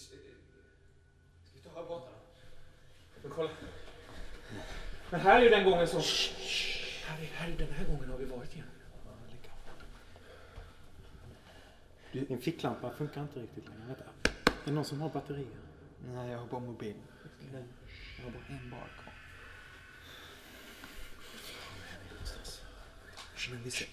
Ska vi ta båtarna? Men kolla. Men här är ju den gången som... Här är, här är den här gången har vi varit igen. Din ficklampa funkar inte riktigt längre. Vänta. Är det någon som har batterier? Nej, jag har bara mobilen. Jag har bara en bara kvar. Men vi ser.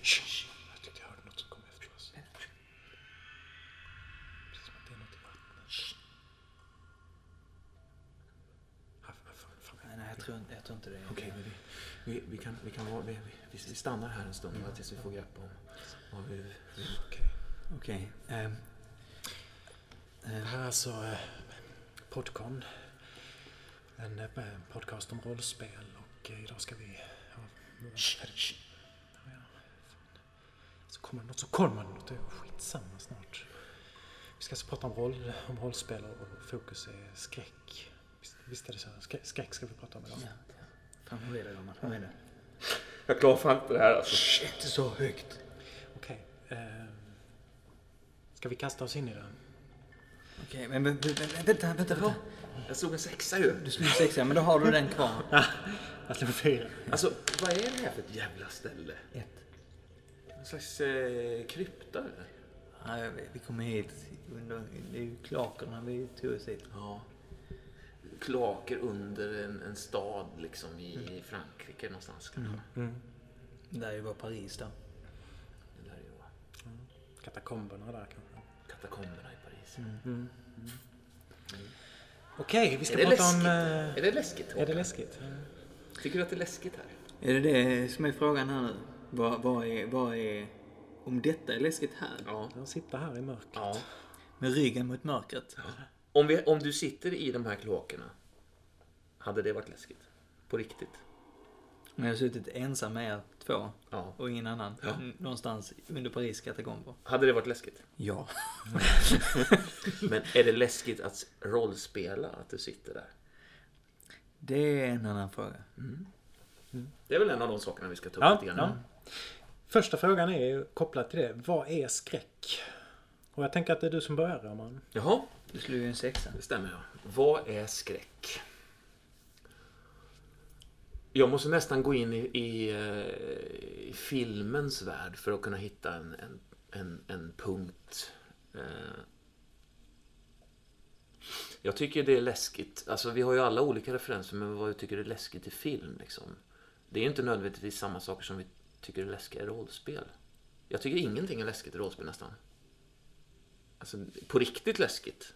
Tror, jag tror inte det. Okej, men vi, vi, vi, kan, vi, kan vara, vi, vi, vi stannar här en stund bara tills vi får grepp om vad vi... okej. Okej. ehm, Det här är alltså eh, Podcon. En eh, podcast om rollspel och eh, idag ska vi... Ja. Så kommer det något så kommer det något. Det är skitsamma snart. Vi ska alltså prata om, roll, om rollspel och och fokus är skräck. Visst, visst är det så? Skräck, skräck ska vi prata om idag. ja. Fan, hur är det gammal? Hur är det? Jag klarar fan inte det här alltså. Shit, så högt. Okej. ehm, ska vi kasta oss in i det? Okej, men vänta, vänta, vänta. vänta. Jag slog en sexa ju. Du slog sexa, men då har du den kvar. Jag slår fyra. Alltså, vad är det här för ett jävla ställe? Ett. En slags eh, krypta eller? Ja, jag vet, vi kom hit under... Det är ju klakerna vi tog oss hit. Ja. Kloaker under en, en stad liksom i Frankrike någonstans kanske. Mm. Där ju var Paris då. Det där är ju Katakomberna där kanske. katakomberna i Paris. Mm. Okej, vi ska Är det prata läskigt? om... eh, Är det läskigt? är det Håkan? läskigt? Tycker du att det är läskigt här? Är det det som är frågan här nu? Vad, vad, är, vad är... Om detta är läskigt här? Ja. Jag sitter här i mörkret. ja. Med ryggen mot mörkret? Om, vi, om du sitter i de här kloakerna, hade det varit läskigt? På riktigt? Men jag har suttit ensam med er två Ja. och ingen annan. Ja. Någonstans under Paris katakomber. Hade det varit läskigt? Ja. Men är det läskigt att rollspela, att du sitter där? Det är en annan fråga. Det är väl en av de sakerna vi ska ta upp Ja, lite grann. ja. Första frågan är kopplad till det. Vad är skräck? Och jag tänker att det är du som börjar, Roman. Jaha, du slog ju en sexa. det stämmer ja. Vad är skräck? Jag måste nästan gå in i, i, eh, i filmens värld för att kunna hitta en, en, en, en punkt. Eh. Jag tycker det är läskigt. Alltså vi har ju alla olika referenser men vad vi tycker är läskigt i film liksom. Det är inte nödvändigtvis samma saker som vi tycker är läskiga i rollspel. Jag tycker ingenting är läskigt i rollspel nästan. Alltså på riktigt läskigt.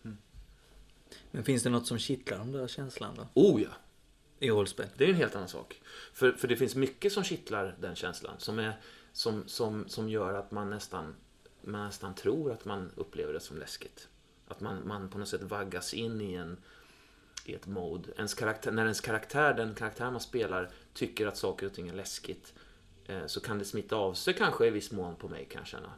Men finns det något som kittlar de där känslan då? Oh ja! I rollspel? Det är en helt annan sak. För, för det finns mycket som kittlar den känslan. Som, är, som, som, som gör att man nästan, man nästan tror att man upplever det som läskigt. Att man, man på något sätt vaggas in i, en, i ett mode. Ens karaktär, när ens karaktär, den karaktär man spelar, tycker att saker och ting är läskigt. Eh, så kan det smitta av sig kanske i viss mån på mig kan jag känna.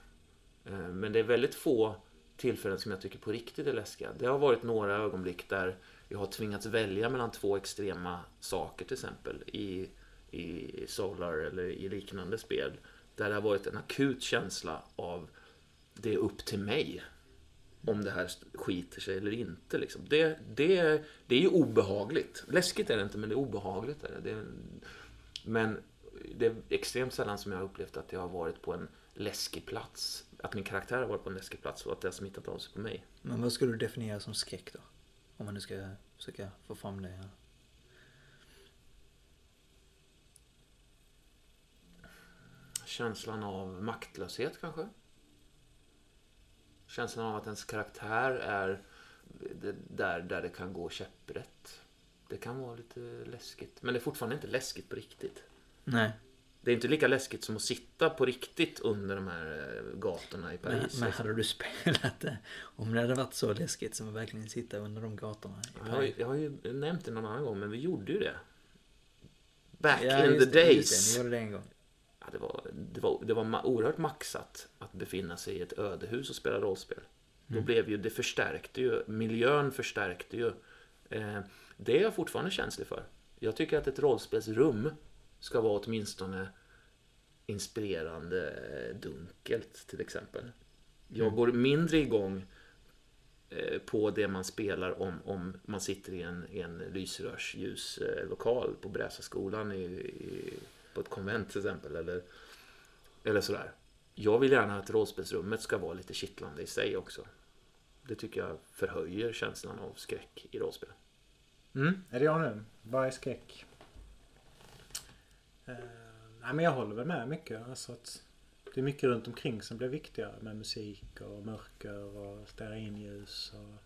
Eh, men det är väldigt få tillfällen som jag tycker på riktigt är läskiga. Det har varit några ögonblick där jag har tvingats välja mellan två extrema saker till exempel i, i Solar eller i liknande spel. Där det har varit en akut känsla av det är upp till mig om det här skiter sig eller inte. Liksom. Det, det, det är ju obehagligt. Läskigt är det inte, men det är obehagligt. Är det. Det men det är extremt sällan som jag har upplevt att jag har varit på en läskig plats. Att min karaktär har varit på en läskig plats och att det har smittat av sig på mig. Men vad skulle du definiera som skräck då? Om man nu ska försöka få fram det här. Känslan av maktlöshet kanske? Känslan av att ens karaktär är där, där det kan gå käpprätt. Det kan vara lite läskigt. Men det är fortfarande inte läskigt på riktigt. Nej. Det är inte lika läskigt som att sitta på riktigt under de här eh, gatorna i Men, Paris. men hade du spelat det? Om det hade varit så läskigt som att verkligen sitta under de gatorna i jag, har, ju- Paris? jag har ju nämnt det någon annan gång, men vi gjorde ju det. Back Ja, in the det, days. det, Ni gjorde det en gång. Ja, det, var, det, var, det var oerhört maxat att befinna sig i ett ödehus och spela rollspel. Då blev ju, det förstärkte ju, miljön förstärkte ju. Eh, det är jag fortfarande känslig för. Jag tycker att ett rollspelsrum ska vara åtminstone inspirerande eh, dunkelt till exempel. Jag går mindre igång eh, på det man spelar om, om man sitter i en, i en lysrörsljus eh, lokal på Bräsaskolan i, i, på ett konvent till exempel. Eller, eller sådär. Jag vill gärna att rollspelsrummet ska vara lite kittlande i sig också. Det tycker jag förhöjer känslan av skräck i rollspel. Mm. Är det jag nu? Vad är skräck? Eh, nej, men jag håller väl med mycket. Alltså att det är mycket runt omkring som blir viktigare med musik och mörker och stearinljus och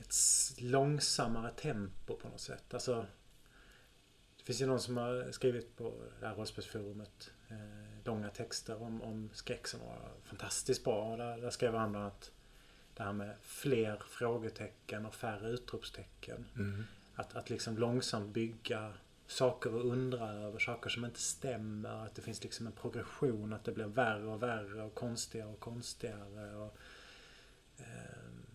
ett långsammare tempo på något sätt. Alltså, det finns ju någon som har skrivit på det här rollspelsforumet eh, långa texter om, om skräck som var fantastiskt bra. Och där, där skrev han bland annat det här med fler frågetecken och färre utropstecken. Att, att liksom långsamt bygga saker och undra över saker som inte stämmer. Att det finns liksom en progression. Att det blir värre och värre och konstigare och konstigare. Och, ehm,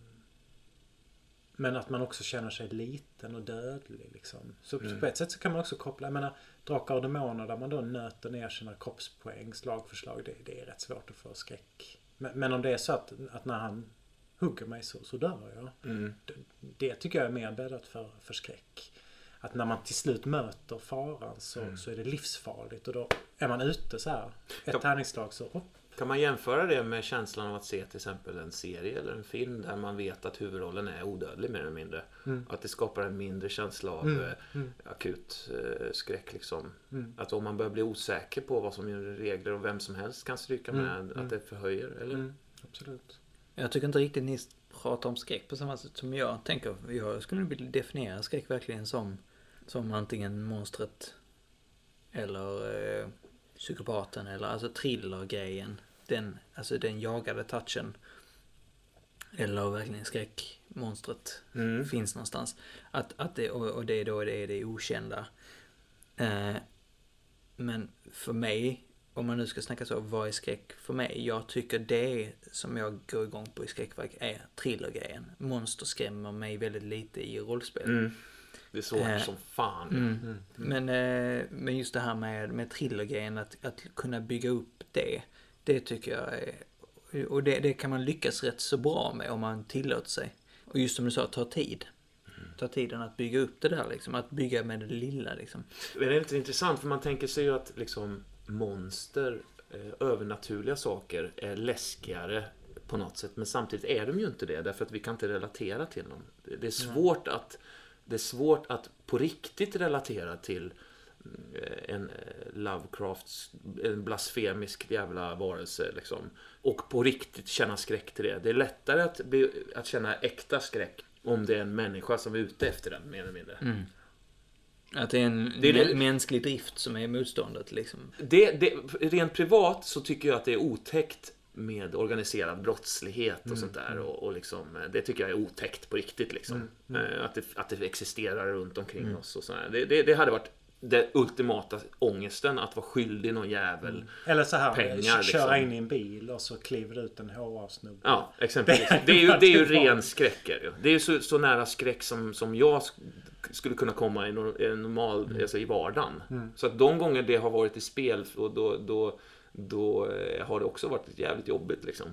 men att man också känner sig liten och dödlig. Liksom. Så Mm. på ett sätt så kan man också koppla, jag menar, Drakar och Demoner där man då nöter ner sina kroppspoäng, slagförslag. Det, det är rätt svårt att få skräck. Men, men om det är så att, att när han hugger mig så, så dör jag. Mm. Det, det tycker jag är mer bäddat för, för skräck. Att när man till slut möter faran så, Mm. så är det livsfarligt och då är man ute så här. Ett tärningsslag så... Oh, Kan man jämföra det med känslan av att se till exempel en serie eller en film där man vet att huvudrollen är odödlig mer eller mindre? Mm. Att det skapar en mindre känsla av Mm, eh, mm. akut eh, skräck liksom. Mm. Att om man börjar bli osäker på vad som är regler och vem som helst kan stryka Mm, med, mm. att det förhöjer, eller? Mm, absolut. Jag tycker inte riktigt ni pratar om skräck på samma sätt som jag tänker. Jag skulle vilja definiera skräck verkligen som, som antingen monstret eller eh, psykopaten eller alltså thrillergrejen. Den, alltså den jagade touchen. Eller verkligen skräckmonstret Mm. finns någonstans. Att, att det, och, och det då det är det okända. Eh, men för mig, om man nu ska snacka så, vad är skräck för mig? Jag tycker det som jag går igång på i skräckverk är thrillergrejen. Monster skrämmer mig väldigt lite i rollspel. Mm. Det är svårt Eh, som fan. Mm. Men, eh, men just det här med, med thrillergrejen, att, att kunna bygga upp det. Det tycker jag är... Och det, det kan man lyckas rätt så bra med om man tillåter sig. Och just som du sa, ta tid. Ta tiden att bygga upp det där liksom. Att bygga med det lilla liksom. Men det är lite intressant för man tänker sig ju att liksom monster, eh, övernaturliga saker är läskigare på något sätt. Men samtidigt är de ju inte det därför att vi kan inte relatera till dem. Det det är svårt att det är svårt att på riktigt relatera till eh, en eh, Lovecrafts, en blasfemisk jävla varelse liksom. Och på riktigt känna skräck till det. Det är lättare att, bli, att känna äkta skräck om det är en människa som är ute efter den, mer eller mindre. Att det är en Det är mänsklig drift som är motståndet liksom. Det, det, rent privat så tycker jag att det är otäckt med organiserad brottslighet och sånt där. Och, och liksom, det tycker jag är otäckt på riktigt. Liksom. Eh, Att, det, att det existerar runt omkring oss. Och sådär. Det, det, det hade varit den ultimata ångesten att vara skyldig någon jävel. Eller så här, Pengar, köra liksom. in i en bil och så kliver ut en HA-snubbe. Ja, exempelvis. Det- är ju, det är ju ren skräck. är det är ju så, så nära skräck som, som jag sk- skulle kunna komma i nor- i normal, alltså i vardagen. Så att de gånger det har varit i spel, och då, då, då eh, har det också varit jävligt jobbigt. Liksom.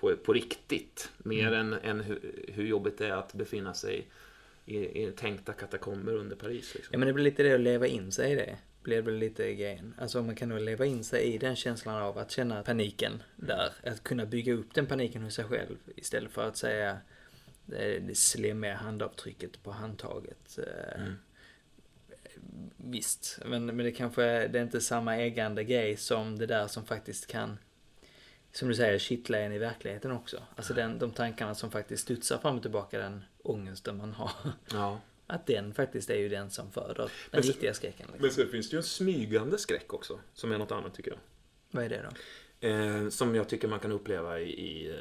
På, på riktigt. Mer än, än hur, hur jobbigt det är att befinna sig i, i tänkta katakomber under Paris. Liksom. Ja men det blir lite det att leva in sig i det. Blir väl lite grejen. Alltså man kan nog leva in sig i den känslan av att känna paniken där. Att kunna bygga upp den paniken hos sig själv. Istället för att säga det, det slemmiga handavtrycket på handtaget. Eh, Visst, men, men det kanske det är inte samma ägande grej som det där som faktiskt kan som du säger, kittla en i verkligheten också. Alltså den, de tankarna som faktiskt studsar fram och tillbaka, den ångesten man har. Ja. Att den faktiskt är ju den som föder den Men riktiga skräcken. Liksom. Men sen finns det ju en smygande skräck också. Som är något annat tycker jag. Vad är det då? Eh, som jag tycker man kan uppleva i, i, eh,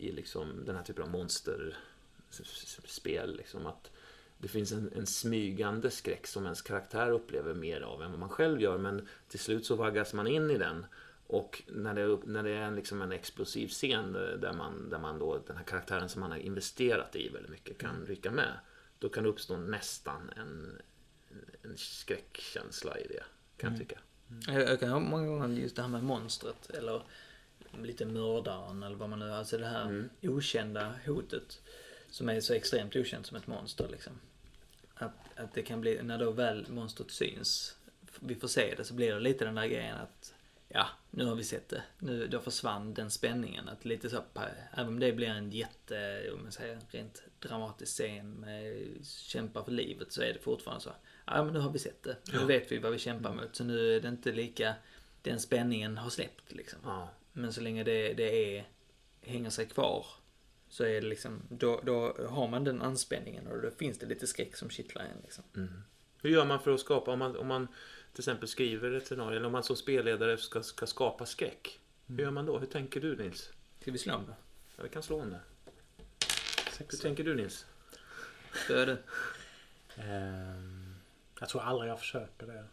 i liksom den här typen av monsterspel. Liksom att det finns en, en smygande skräck som ens karaktär upplever mer av än vad man själv gör. Men till slut så vaggas man in i den. Och när det, när det är en, liksom en explosiv scen där- man, där man då, den här karaktären som man har investerat i väldigt mycket kan rycka med. Då kan det uppstå nästan en, en skräckkänsla i det, kan jag tycka. Jag, jag kan många gånger just det här med monstret eller lite mördaren eller vad man nu, alltså det här Mm. okända hotet som är så extremt okänt som ett monster liksom. Att, att det kan bli, när då väl monstret syns, vi får se det, så blir det lite den där grejen att ja, nu har vi sett det. Nu, då försvann den spänningen. Att lite så, även om det blir en jätte, om man säger rent dramatisk scen med kämpa för livet så är det fortfarande så. Ja, men nu har vi sett det. Nu Ja. vet vi vad vi kämpar mot. Så nu är det inte lika, den spänningen har släppt liksom. Ja. Men så länge det, det är, hänger sig kvar så är det liksom, då, då har man den anspänningen och då finns det lite skräck som kittlar en liksom. Hur gör man för att skapa, om man, om man till exempel skriver ett scenario, eller om man som spelledare ska, ska skapa skräck. Hur gör man då? Hur tänker du Nils? Ska vi slå om det? Ja, vi kan slå om det. Hur Sex. tänker du Nils? Är det. Ehm, jag tror aldrig jag försöker det.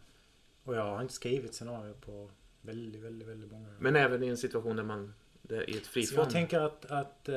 Och jag har inte skrivit scenario på väldigt, väldigt, väldigt många år. Men även i en situation där man, i ett frifall. jag tänker att, att eh,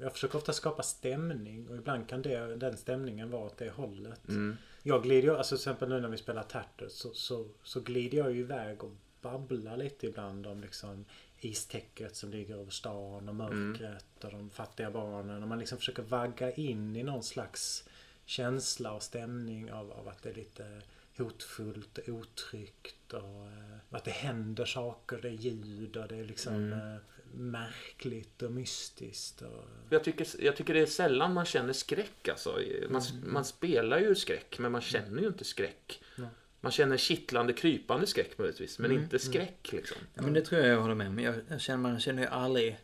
jag försöker ofta skapa stämning och ibland kan det, den stämningen vara åt det hållet. Mm. Jag glider ju, alltså till exempel nu när vi spelar Tatters så, så, så glider jag ju iväg och babblar lite ibland om liksom istäcket som ligger över stan och mörkret och de fattiga barnen. Och man liksom försöker vagga in i någon slags känsla och stämning av, av att det är lite hotfullt och otryggt och eh, att det händer saker, det är ljud och det är liksom eh, märkligt och mystiskt. Och, Jag tycker, jag tycker det är sällan man känner skräck. Alltså. Man, man spelar ju skräck, men man känner ju inte skräck. Nej. Man känner kittlande, krypande skräck möjligtvis, men inte skräck. Liksom. Ja, men det tror jag jag håller med om. Jag, jag känner, man känner ju aldrig...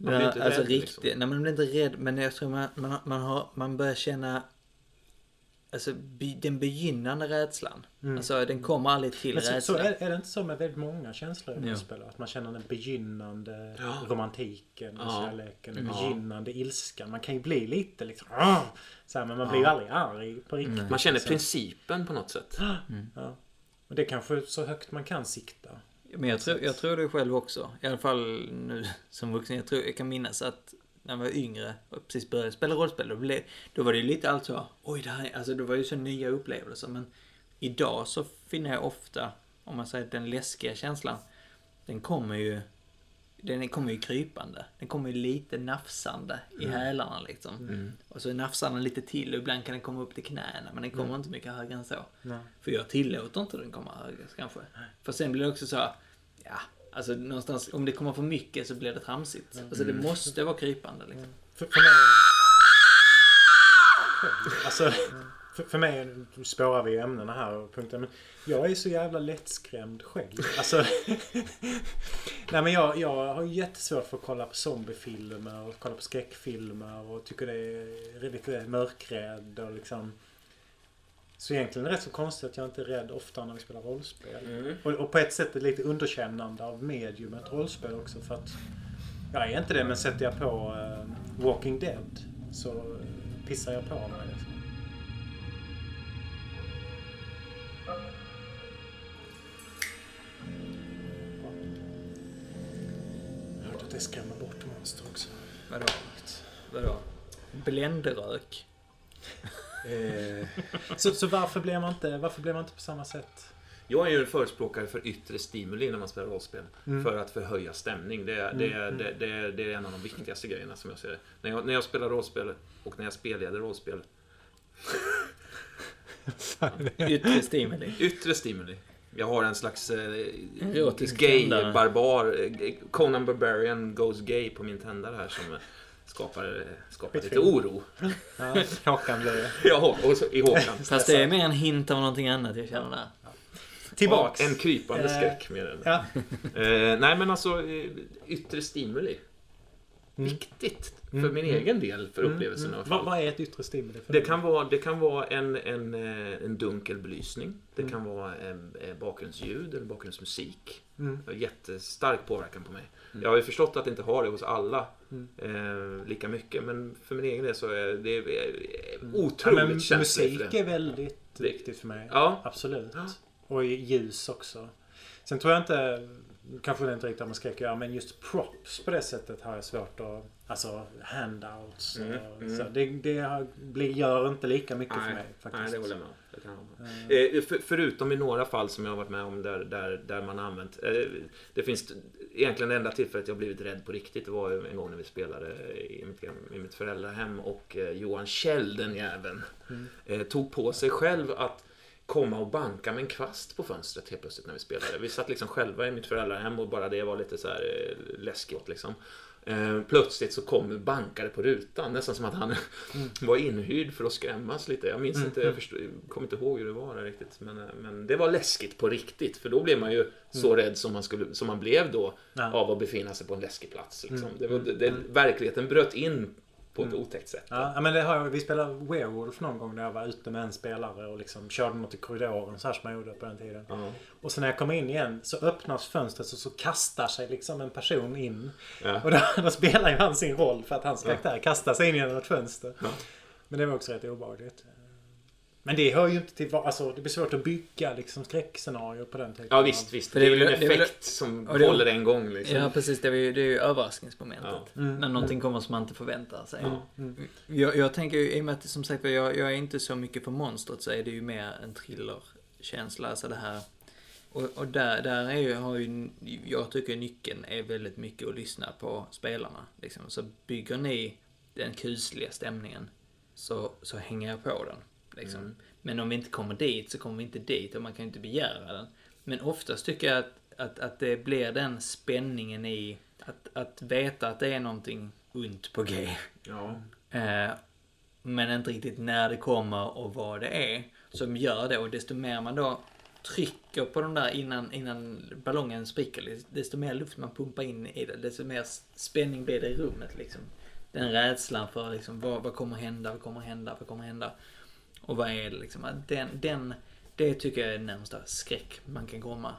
Man blir inte alltså rädd, riktigt. liksom. Nej, man blir inte rädd. Men jag tror man, man, man, har, man börjar känna... Alltså by, den begynnande rädslan. Alltså den kommer aldrig till Men så, så rädslan. är, är det inte så med väldigt många känslor i Ja. rollspel? Att man känner den begynnande Ja. romantiken och Ja. kärleken. Den Mm. begynnande ilskan. Man kan ju bli lite liksom... "Åh!" Så här, men man blir ju Ja. aldrig arg på riktigt. Man känner Så- principen på något sätt. Ja. Och det är kanske så högt man kan sikta. Men jag tror, jag tror det själv också. I alla fall nu som vuxen. Jag, tror, jag kan minnas att när jag var yngre och precis började spela rollspel. Då, blev, då var det ju lite allt så. Oj, det här, är-" alltså det var ju så nya upplevelser. Men idag så finner jag ofta, om man säger den läskiga känslan. Den kommer ju den kommer ju krypande. Den kommer ju lite nafsande i hälarna liksom. Och så nafsar den lite till och ibland kan den komma upp till knäna. Men den kommer inte mycket högre än så. Nej. För jag tillåter inte den komma högre kanske. För sen blir det också så, ja, alltså någonstans, om det kommer för mycket så blir det tramsigt. Alltså det måste vara krypande liksom. För, för mig... Alltså, för, för mig, spårar vi ämnena här och punkter, men jag är så jävla lättskrämd själv. Alltså, nej men jag, jag har jättesvårt för att kolla på zombiefilmer och kolla på skräckfilmer och tycker det är lite mörkrädd och liksom så egentligen är det rätt så konstigt att jag inte är rädd ofta när vi spelar rollspel. Och, och på ett sätt är det lite underkännande av mediumet rollspel också för att jag är inte det men sätter jag på eh, Walking Dead så pissar jag på mig. Liksom. Jag hörde att det skrämmer bort monster också. Vadå? Vadå? Bländrök? Eh, så, så varför blev man inte, varför blev man inte på samma sätt? Jag är ju en förespråkare för yttre stimuli när man spelar rollspel. Mm. För att förhöja stämning. Det är, det, är, det, det, är, det är en av de viktigaste grejerna som jag ser det. När jag, när jag spelar rollspel och när jag spelleder rollspel. Yttre stimuli. Yttre stimuli. Jag har en slags eh, gay, barbar, eh, Conan Barbarian goes gay på min tändare här som skapar, skapar lite oro. Ja, Håkan blev Ja, och så, i Håkan. Fast det är mer en hint av någonting annat jag känner där. Tillbaks! En krypande Eh, skräck med den. Ja. Eh, nej men alltså, eh, yttre stimuli. Mm. Viktigt för Mm, min mm. egen del, för Mm, upplevelsen mm. Vad, vad är ett yttre stimuli? Det kan vara, det kan vara en, en, eh, en dunkel belysning. Det Mm. kan vara en, eh, bakgrundsljud eller bakgrundsmusik. Mm. Det har jättestark påverkan på mig. Jag har ju förstått att det inte har det hos alla eh, lika mycket. Men för min egen del så är det eh, Ja, otroligt men känsligt musik är väldigt viktigt för mig. Ja. Absolut. Ja. Och ljus också. Sen tror jag inte, kanske det inte riktigt har med skräck att göra, men just props på det sättet har jag svårt att... Alltså handouts och Mm, mm. så. Det, det blir, gör inte lika mycket för Nej, mig faktiskt. Nej, det håller jag med. Det kan om. Eh, för, förutom i några fall som jag har varit med om där, där, där man har använt... Eh, det finns egentligen det enda tillfället jag blivit rädd på riktigt det var en gång när vi spelade i mitt, i mitt föräldrahem och eh, Johan Kjell, den jäveln, eh, tog på sig själv att komma och banka med en kvast på fönstret helt plötsligt när vi spelade. Vi satt liksom själva i mitt föräldrahem och bara det var lite så här eh, läskigt liksom. Eh, plötsligt så kom bankade på rutan, nästan som att han var inhyrd för att skrämmas lite. Jag minns inte, jag förstod, kommer inte ihåg hur det var riktigt. Men, eh, men det var läskigt på riktigt, för då blev man ju så rädd som man, skulle, som man blev då Ja. av att befinna sig på en läskig plats. Liksom. Det var, det, verkligheten bröt in på ett otäckt sätt. Ja, ja, men det har jag, vi spelade Werewolf någon gång när jag var ute med en spelare och liksom körde något i korridoren så här som jag gjorde på den tiden. Ja. Och sen när jag kommer in igen så öppnas fönstret och så kastar sig liksom en person in. Ja. Och då, då spelar ju han sin roll för att hans karaktär kastar sig in genom ett fönster. Ja. Men det var också rätt obehagligt. Men det hör ju inte till Alltså det blir svårt att bygga liksom skräckscenarier på den typen Ja visst, visst. För det är en väl- det är väl- effekt som det- håller en gång liksom. Ja, precis. Det är ju, det är ju överraskningsmomentet. Ja. Mm. När någonting kommer som man inte förväntar sig. Mm. Jag, jag tänker ju, i och med att som sagt jag, jag är inte så mycket för monstret så är det ju mer en thrillerkänsla. Alltså det här. Och, och där, där är ju, har ju, jag tycker nyckeln är väldigt mycket att lyssna på spelarna. Liksom. Så bygger ni den kusliga stämningen så, så hänger jag på den. Liksom. Mm. Men om vi inte kommer dit så kommer vi inte dit och man kan ju inte begära den. Men oftast tycker jag att, att, att det blir den spänningen i att, att veta att det är någonting ont på G. Ja. Eh, men inte riktigt när det kommer och vad det är som gör det. Och desto mer man då trycker på de där innan, innan ballongen spricker, desto mer luft man pumpar in i det, desto mer spänning blir det i rummet. Liksom. Den rädslan för liksom, vad, vad kommer hända, vad kommer hända, vad kommer hända? Och vad är det liksom? Den, den, det tycker jag är den närmsta skräck man kan komma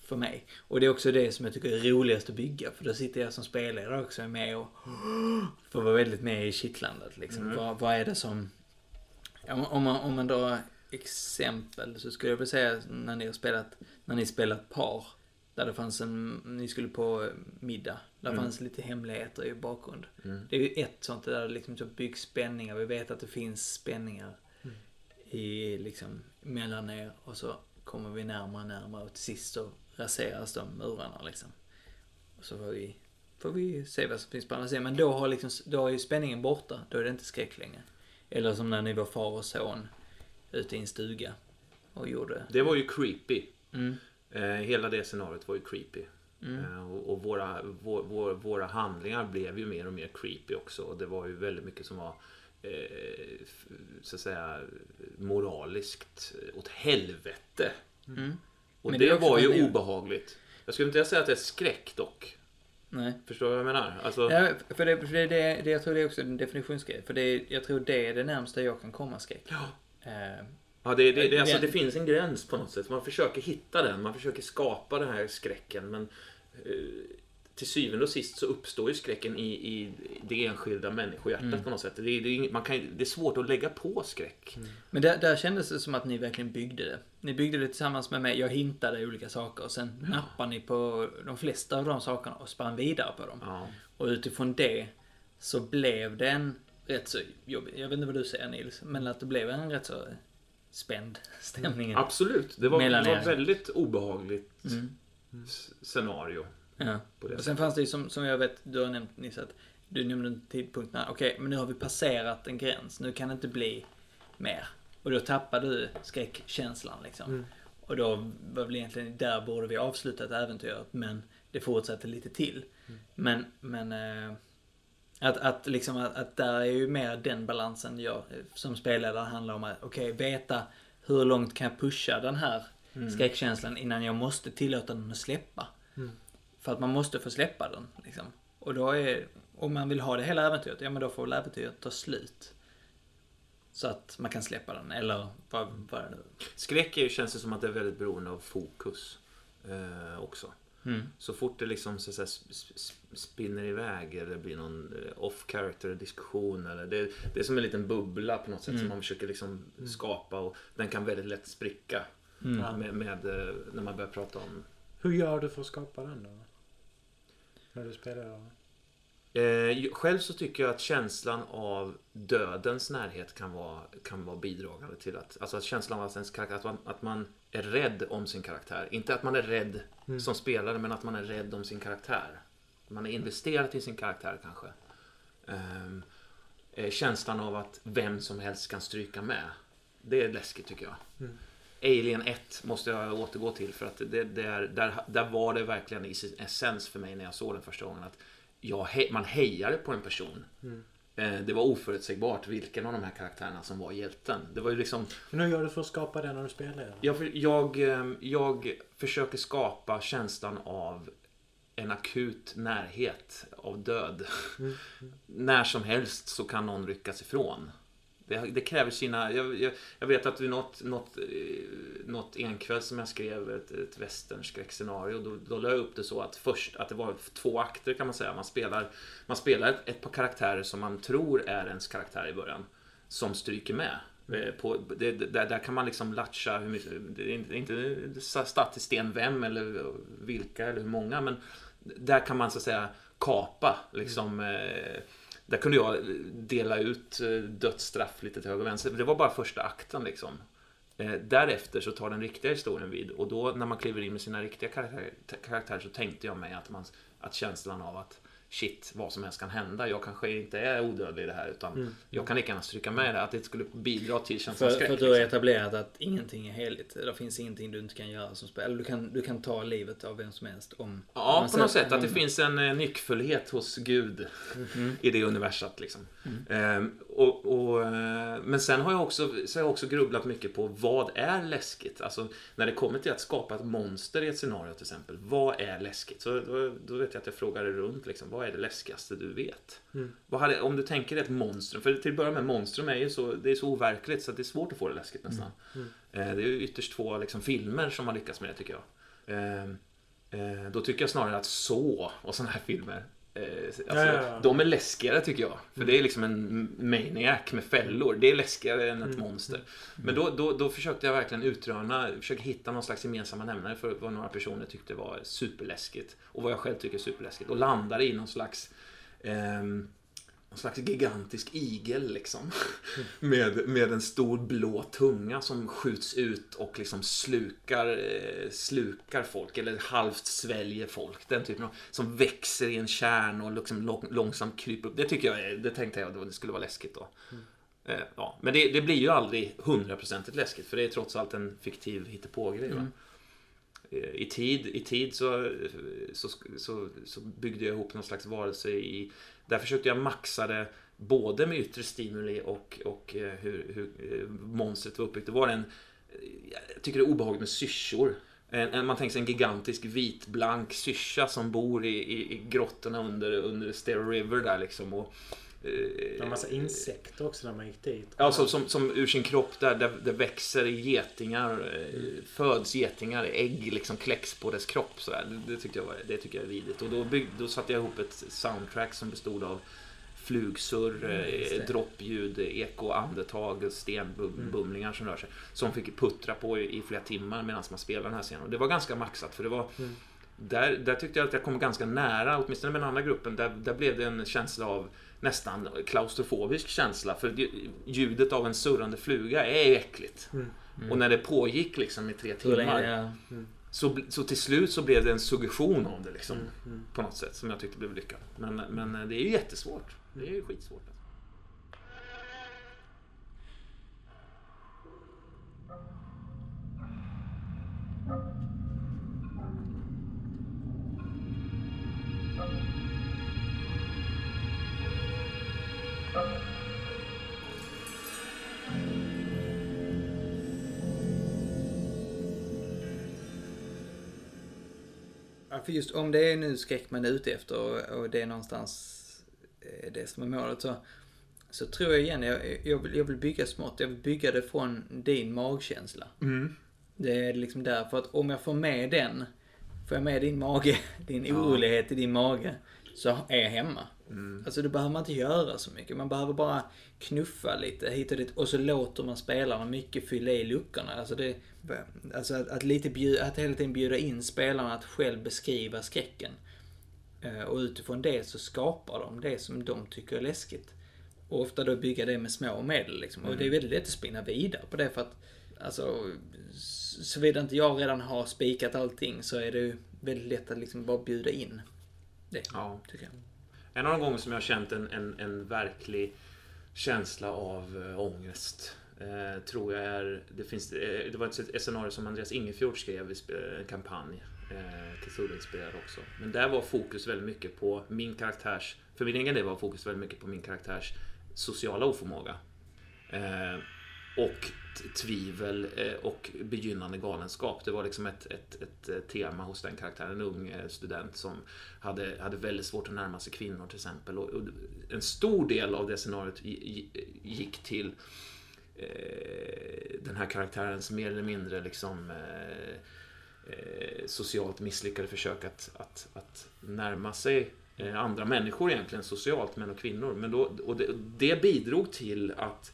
för mig. Och det är också det som jag tycker är roligast att bygga. För då sitter jag som spelare också är med och får vara väldigt med i kittlandet. Liksom. Vad, vad är det som... Om, man, om man drar exempel så skulle jag vilja säga när ni har spelat, när ni spelat par. Där det fanns en, ni skulle på middag. Där fanns lite hemligheter i bakgrund. Det är ju ett sånt där det liksom så byggs spänningar. Vi vet att det finns spänningar i liksom mellan er och så kommer vi närmare och närmare och till sist så raseras de murarna liksom. Och så får vi, får vi se vad som finns på andra sidan. Men då har, liksom, då är ju spänningen borta. Då är det inte skräck längre. Eller som när ni var far och son ute i en stuga och gjorde... Det var ju creepy. Mm. Eh, hela det scenariot var ju creepy. Eh, och och våra, vår, vår, våra handlingar blev ju mer och mer creepy också. Och det var ju väldigt mycket som var så att säga moraliskt åt helvete. Mm. Och Men det, det var ju ni- obehagligt. Jag skulle inte säga att det är skräck dock. Nej. Förstår du vad jag menar? Alltså, Ja, för det, för det, det, det, jag tror det är också en definitionsgrej. För det, jag tror det är det närmsta jag kan komma skräck. Ja. Eh, Ja, det, det, det, alltså, det finns en gräns på något sätt. Man försöker hitta den. Man försöker skapa den här skräcken. Men eh, till syvende och sist så uppstår ju skräcken i, i det enskilda människohjärtat Mm. på något sätt. Det, är- det, man kan, det är svårt att lägga på skräck. Men där, där kändes det som att ni verkligen byggde det. Ni byggde det tillsammans med mig. Jag hintade olika saker och sen nappade ni på de flesta av de sakerna och spann vidare på dem. Ja. Och utifrån det så blev det en rätt så jobbig, jag vet inte vad du säger Nils, men att det blev en rätt så spänd stämning. Absolut. Det var, det var väldigt obehagligt Mm. scenario. Ja. Och sen fanns det ju som, som jag vet, du har nämnt Nils att du nämnde en tidpunkt när, okej, men nu har vi passerat en gräns, nu kan det inte bli mer. Och då tappar du skräckkänslan liksom. Och då var väl egentligen, där borde vi avslutat äventyret, men det fortsatte lite till. Men, men eh, att, att liksom att, att där är ju mer den balansen jag som spelledare handlar om att okej, veta hur långt kan jag pusha den här skräckkänslan innan jag måste tillåta den att släppa. För att man måste få släppa den. Liksom. Och då är, om man vill ha det hela äventyret, ja men då får väl äventyret ta slut. Så att man kan släppa den, eller vad, vad är det nu? Skräck är, ju- känns det som att det är väldigt beroende av fokus eh, också. Mm. Så fort det liksom så sp- spinner iväg eller blir någon eh, off-character diskussion eller det, det är som en liten bubbla på något sätt som man försöker liksom skapa och den kan väldigt lätt spricka Mm. med, med, eh, när man börjar prata om Hur gör du för att skapa den då? När du spelar? Eh, själv så tycker jag att känslan av dödens närhet kan vara, kan vara bidragande till att, alltså att känslan av att, ens karaktär, att, man, att man är rädd om sin karaktär. Inte att man är rädd som spelare, men att man är rädd om sin karaktär. Man är investerad i sin karaktär kanske. Ehm, eh, känslan av att vem som helst kan stryka med. Det är läskigt tycker jag. Alien 1 måste jag återgå till för att det, det är, där, där var det verkligen i sin essens för mig när jag såg den första gången att jag, man hejade på en person. Eh, Det var oförutsägbart vilken av de här karaktärerna som var hjälten. Det var ju liksom Men hur gör du för att skapa det när du spelar? jag, jag, eh, jag försöker skapa känslan av en akut närhet av död. När som helst så kan någon ryckas ifrån. Det, det kräver sina... Jag, jag, jag vet att vid något, något, eh, något enkväll som jag skrev ett, ett västernskräckscenario, då, då la jag upp det så att först att det var två akter kan man säga. Man spelar, man spelar ett, ett par karaktärer som man tror är ens karaktär i början. Som stryker med. Eh, på, det, där, där kan man liksom latcha hur mycket, det är inte, inte satt i sten vem eller vilka eller hur många men där kan man så att säga kapa liksom eh, där kunde jag dela ut eh, dödsstraff lite till höger och vänster. Det var bara första akten liksom. Eh, Därefter så tar den riktiga historien vid och då när man kliver in med sina riktiga karaktärer, karaktär så tänkte jag mig att, man, att känslan av att shit, vad som helst kan hända. Jag kanske inte är odödlig i det här utan jag kan lika gärna stryka med det. Att det skulle bidra till känslan För, för skräck. att du har liksom. etablerat att ingenting är heligt. Det finns ingenting du inte kan göra som spelare. Du kan, du kan ta livet av vem som helst om... Ja, man på något sätt. Att det finns en eh, nyckfullhet hos Gud i det universat. Liksom. Ehm, och, och, eh, men sen har jag, också, så har jag också grubblat mycket på vad är läskigt? Alltså när det kommer till att skapa ett monster i ett scenario till exempel. Vad är läskigt? Så då, då vet jag att jag frågar runt. Liksom, vad är det läskigaste du vet? Vad hade, om du tänker dig ett monstrum. För till att börja med, monstrum är ju så, det är så overkligt så att det är svårt att få det läskigt nästan. Eh, det är ju ytterst två liksom, filmer som har lyckats med det tycker jag. Ehm, Eh, då tycker jag snarare att så och sådana här filmer eh, alltså, Ja, ja, ja. De är läskigare tycker jag. För det är liksom en maniac med fällor. Det är läskigare än ett monster. Men då, då, då försökte jag verkligen utröna, försöka hitta någon slags gemensamma nämnare för vad några personer tyckte var superläskigt. Och vad jag själv tycker är superläskigt. Och landade i någon slags ehm, någon slags gigantisk igel liksom. med, med en stor blå tunga som skjuts ut och liksom slukar, eh, slukar folk. Eller halvt sväljer folk. Den typen av, som växer i en kärn och liksom lång, långsamt kryper upp. Det tycker jag, det tänkte jag det skulle vara läskigt då. Eh, ja. Men det, det blir ju aldrig hundraprocentigt läskigt för det är trots allt en fiktiv hittepågrej. va? Eh, I tid, i tid så, så, så, så byggde jag ihop någon slags varelse i... Där försökte jag maxa det både med yttre stimuli och, och eh, hur, hur eh, monstret var uppbyggt. Det var en... Jag tycker det är obehagligt med syrsor. En, man tänker sig en gigantisk vitblank syrsa som bor i, i, i grottorna under, under Stair River där liksom. Och, det var en massa insekter också när man gick dit. Ja, som, som, som ur sin kropp där, där det växer getingar, eh, föds getingar, ägg liksom kläcks på dess kropp. Så där. Det, det, tyckte jag var, det tycker jag är vidrigt. Och då, bygg, då satte jag ihop ett soundtrack som bestod av flugsurr, just eh, droppljud, eko, andetag, stenbumlingar som rör sig. Som fick puttra på i, i flera timmar medan man spelade den här scenen. Och det var ganska maxat för det var där, där tyckte jag att jag kom ganska nära, åtminstone med den andra gruppen. Där, där blev det en känsla av nästan klaustrofobisk känsla. För ljudet av en surrande fluga är ju äckligt. Och när det pågick liksom i tre timmar. ja. Så, så till slut så blev det en suggestion av det liksom. På något sätt som jag tyckte blev lyckat. Men, men det är ju jättesvårt. Det är ju skitsvårt. Alltså. Ja, för just om det är nu skräck man är ute efter och, det är någonstans eh, det som är målet så, så tror jag igen, jag, jag, vill, jag vill bygga smått. Jag vill bygga det från din magkänsla. Det är liksom därför att om jag får med den, får jag med din mage, din orolighet i din mage, så är jag hemma. Alltså då behöver man inte göra så mycket. Man behöver bara knuffa lite hit och dit och så låter man spelarna mycket fylla i luckorna. Alltså, det, alltså att, att, lite bjuda, att hela tiden bjuda in spelarna att själv beskriva skräcken. Eh, Och utifrån det så skapar de det som de tycker är läskigt. Och ofta då bygga det med små medel liksom. Och det är väldigt lätt att spinna vidare på det för att Alltså, såvida inte jag redan har spikat allting så är det ju väldigt lätt att liksom bara bjuda in det, Ja. tycker jag. En av de gånger som jag har känt en, en, en verklig känsla av eh, ångest eh, tror jag är... Det, finns, eh, det var ett, ett scenario som Andreas Ingefjord skrev i en kampanj. Eh, Cthulhu-inspirerad också. Men där var fokus väldigt mycket på min karaktärs... För min egen del var fokus väldigt mycket på min karaktärs sociala oförmåga. Eh, och tvivel eh, och begynnande galenskap. Det var liksom ett, ett, ett eh, tema hos den karaktären. En ung eh, student som hade, hade väldigt svårt att närma sig kvinnor till exempel. Och, och en stor del av det scenariot gick till den här karaktärens mer eller mindre liksom eh, socialt misslyckade försök att, att, att närma sig andra människor egentligen socialt, män och kvinnor. Men då, och det, det bidrog till att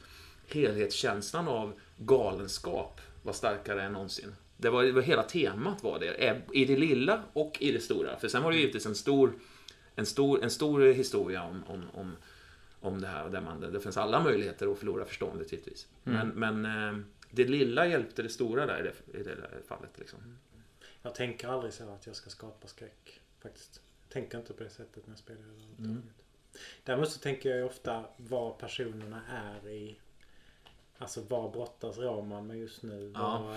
helhetskänslan av galenskap var starkare än någonsin. Det var, det var hela temat var det, eh, i det lilla och i det stora. För sen var det givetvis en stor, en stor, en stor historia om, om, om, om det här. Där man, det finns alla möjligheter att förlora förståndet givetvis. Men, men eh, det lilla hjälpte det stora där i det, i det fallet. Liksom. Jag tänker aldrig så att jag ska skapa skräck. Faktiskt. Jag tänker inte på det sättet när jag spelar överhuvudtaget. Däremot så tänker jag ofta vad personerna är i. Alltså vad brottas Roman med just nu? Ja.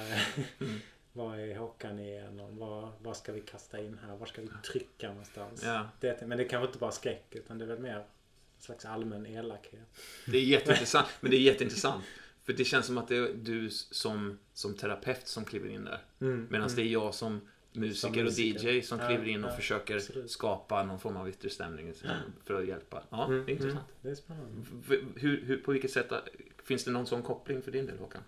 Vad, är- är Håkan igenom? Vad, vad ska vi kasta in här? Var ska vi trycka någonstans? Ja. Det, men det kanske inte bara skräck utan det är väl mer en slags allmän elakhet. Det är jätteintressant. men det är jätteintressant. För det känns som att det är du som, som terapeut som kliver in där. Mm, Medan det är jag som musiker, och DJ som Ja, kliver in och ja, försöker absolut. skapa någon form av yttre stämning för att hjälpa. Ja, Mm, det är intressant. mm, det är spännande. V- Hur, hur, på vilket sätt finns det någon sån koppling för din del Håkan?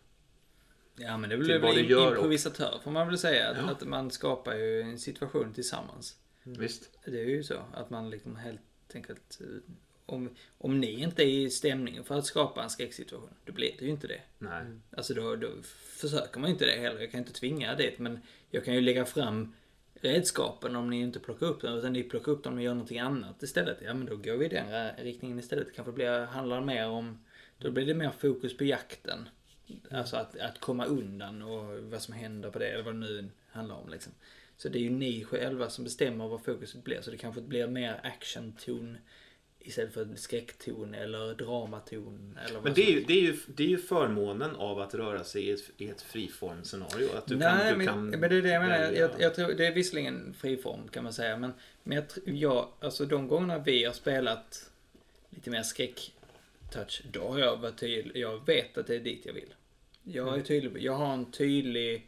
Ja men det är Till väl och- improvisatör får man väl säga. Att, Ja. att man skapar ju en situation tillsammans. Visst? Det är ju så att man liksom helt enkelt eh, om, om ni inte är i stämningen för att skapa en skräcksituation, då blir det ju inte det. Nej. Alltså då, då försöker man ju inte det heller. Jag kan inte tvinga det, men jag kan ju lägga fram redskapen om ni inte plockar upp dem, utan ni plockar upp dem och gör någonting annat istället. Ja, men då går vi i den riktningen istället. Det kanske blir, handlar mer om, då blir det mer fokus på jakten. Alltså att, att komma undan och vad som händer på det, eller vad det nu handlar om liksom. Så det är ju ni själva som bestämmer vad fokuset blir, så det kanske blir mer action-ton istället för skräckton eller dramaton eller Men det är, ju, det, är ju, det är ju förmånen av att röra sig i ett, i ett friformscenario. Att du Nej, kan, du men, kan men det är det jag menar. Jag, jag tror, det är visserligen friform kan man säga, men, men jag, jag, alltså de gångerna vi har spelat lite mer skräck-touch, då har jag varit tydlig. Jag vet att det är dit jag vill. Jag är tydlig. Jag har en tydlig,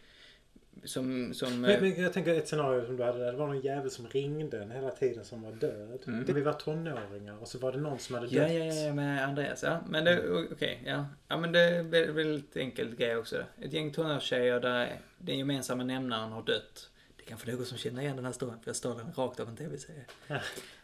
som, som... eh, Men, men jag tänker ett scenario som du hade där. Det var någon jävel som ringde en hela tiden som var död. Mm. Det, vi var tonåringar och så var det någon som hade Ja, dött. ja, ja, med Andreas. Ja, men det, okej, ja. Ja, men det är väl- väldigt enkelt grej också. Ett gäng tonårstjejer där den gemensamma nämnaren har dött. Det är kanske någon som känner igen den här storyn, för jag står den rakt av en tv-serie.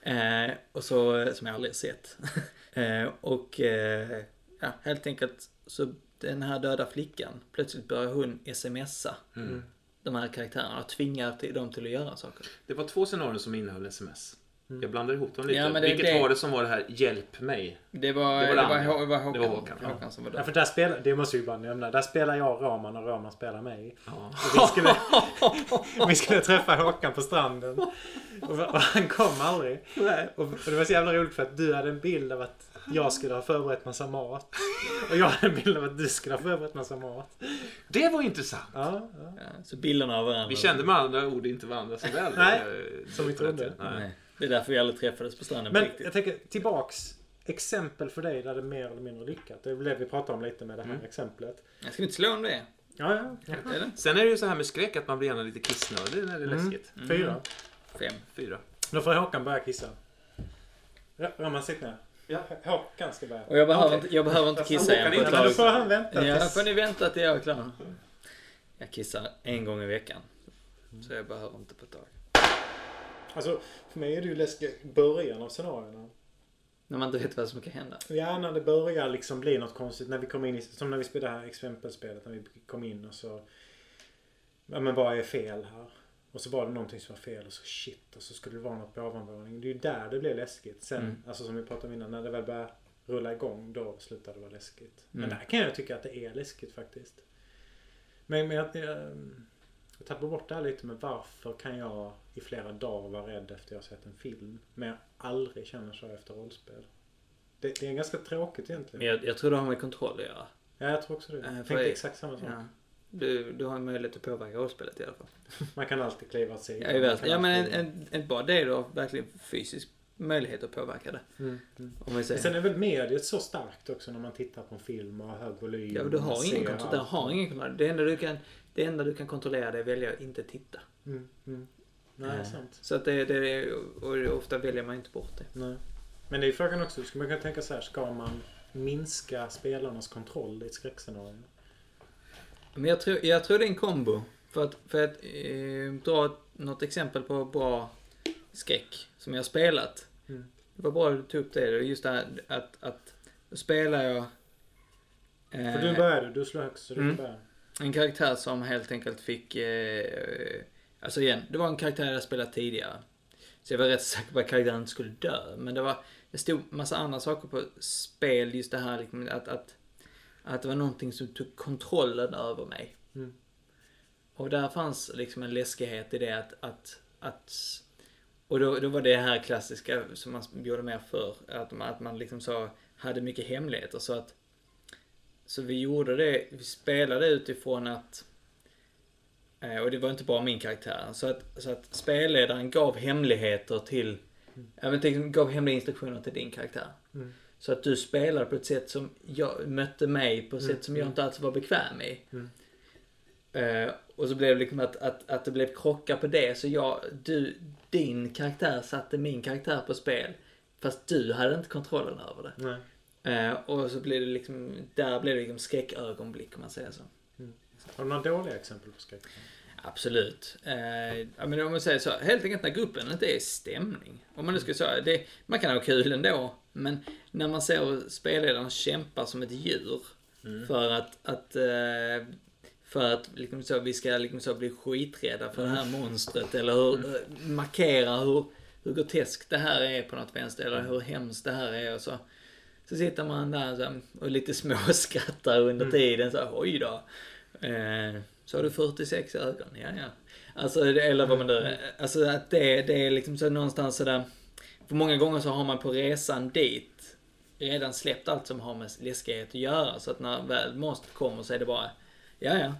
eh, och så, som jag aldrig har sett. eh, och, eh, ja, helt enkelt, så den här döda flickan, plötsligt börjar hon smsa Mm. De här karaktärerna och tvingar till, dem till att göra saker. Det var två scenarion som innehöll sms. Jag blandade ihop dem lite. Ja, Vilket det- var det som var det här hjälp mig? Det var, Det det var var, det det var, andra. Håkan, Det var Håkan, ja. Håkan som var Ja, död. för där spelar, det måste vi bara nämna. Där spelar jag Raman och Raman spelar mig. Ja. Vi, skulle, vi skulle träffa Håkan på stranden. Och, och han kom aldrig. Och, och det var så jävla roligt för att du hade en bild av att jag skulle ha förberett massa mat. Och jag hade en bild av att du skulle ha förberett massa mat. Det var intressant. Ja, ja. Ja, så bilderna av varandra. Vi kände med andra ord inte varandra så väl. Nej, eh, som vi trodde. Nej. Nej. Det är därför vi aldrig träffades på stranden Men riktigt. jag tänker tillbaks. Exempel för dig där det är mer eller mindre lyckat. Det är det vi pratar om lite med det här exemplet. Jag ska inte slå om det? Ja, ja. ja. Eller? Sen är det ju så här med skräck att man blir gärna lite kissnödig när det är Mm. läskigt. Fyra. Fem. Fyra. Då får Håkan börja kissa. Ja, Raman sitt ner. Ja. Håkan ska börja. Och jag behöver, Okej. inte, jag behöver inte kissa igen på inte ett men då tag. får han vänta Ja, tills... får ni vänta till jag är klar. Jag kissar en gång i veckan. Så jag behöver inte på ett tag. Alltså, för mig är det ju läskigt början av scenarierna. När man inte vet vad som kan hända. Ja, när det börjar liksom bli något konstigt. När vi kom in i, som när vi spelade det här exempelspelet. När vi kom in och så... Ja, men vad är fel här? Och så var det någonting som var fel och så shit och så skulle det vara något på ovanvåningen. Det är ju där det blir läskigt. Sen, Mm. alltså som vi pratade om innan, när det väl börjar rulla igång då slutar det vara läskigt. Men Mm. där kan jag tycka att det är läskigt faktiskt. Men, men jag, jag, jag tappar bort det här lite med varför kan jag i flera dagar vara rädd efter jag har sett en film. Men jag aldrig känner så efter rollspel. Det, det är ganska tråkigt egentligen. Men jag, jag tror det har med kontroll att göra. Ja, jag tror också det. Eh, Jag tänkte exakt samma sak. Ja. Du, du har en möjlighet att påverka rollspelet i alla fall. Man kan alltid kliva sidan. Ja, ja men en, en, en, bara det du har verkligen fysisk möjlighet att påverka det. Mm, mm. Om vi säger. Sen är väl mediet så starkt också när man tittar på en film och har hög volym. Ja, du har ingen kontroll. Du har ingen kontroll. Det enda du kan, det enda du kan kontrollera det är att välja att inte titta. Mm, mm. Nej, Eh, sant. Så att det, det är, och ofta väljer man inte bort det. Nej. Men det är frågan också, ska man kunna tänka så här, ska man minska spelarnas kontroll i ett skräckscenario? Men jag tror, jag tror det är en kombo. För att, för att eh, dra något exempel på bra skräck som jag har spelat. Mm. Det var bra att du tog upp det. Just det här att, att spelar jag eh, För du började, du slår högst så du Mm. får börja. en karaktär som helt enkelt fick... Eh, alltså igen, det var en karaktär jag spelat tidigare. Så jag var rätt säker på att karaktären skulle dö. Men det var... Det stod massa andra saker på spel. Just det här liksom, att, att, att det var någonting som tog kontrollen över mig. Mm. Och där fanns liksom en läskighet i det att... att, att och då, då var det här klassiska som man gjorde mer för Att man, att man liksom så hade mycket hemligheter. Så att... Så vi gjorde det, vi spelade utifrån att... eh, Och det var inte bara min karaktär. Så att, så att spelledaren gav hemligheter till... Jag vet inte, gav hemliga instruktioner till din karaktär. Mm. Så att du spelade på ett sätt som jag mötte mig på ett Mm, sätt som jag mm. inte alls var bekväm i. Mm. Eh, och så blev det liksom att, att, att det blev krockar på det. Så jag, du, din karaktär satte min karaktär på spel. Fast du hade inte kontrollen över det. Nej. Eh, och så blev det liksom, där blev det liksom skräckögonblick om man säger så. Har du några dåliga exempel på skräck? Absolut. Eh, men om man säger så, helt enkelt när gruppen inte är stämning. Om man nu ska säga, det, man kan ha kul ändå. Men när man ser spelledaren kämpar som ett djur. För att, att eh, för att liksom så, vi ska liksom så bli skiträdda för det här monstret. Eller hur, eh, markera hur, hur groteskt det här är på något vänster. Eller hur hemskt det här är. Och så, så sitter man där så, och lite småskrattar under tiden. Så, oj då. Eh, så har du 46 ögon, ja ja. Alltså, eller vad man nu... Alltså att det, det är liksom så någonstans sådär... För många gånger så har man på resan dit redan släppt allt som har med läskighet att göra. Så att när väl monstret kommer så är det bara... Ja ja.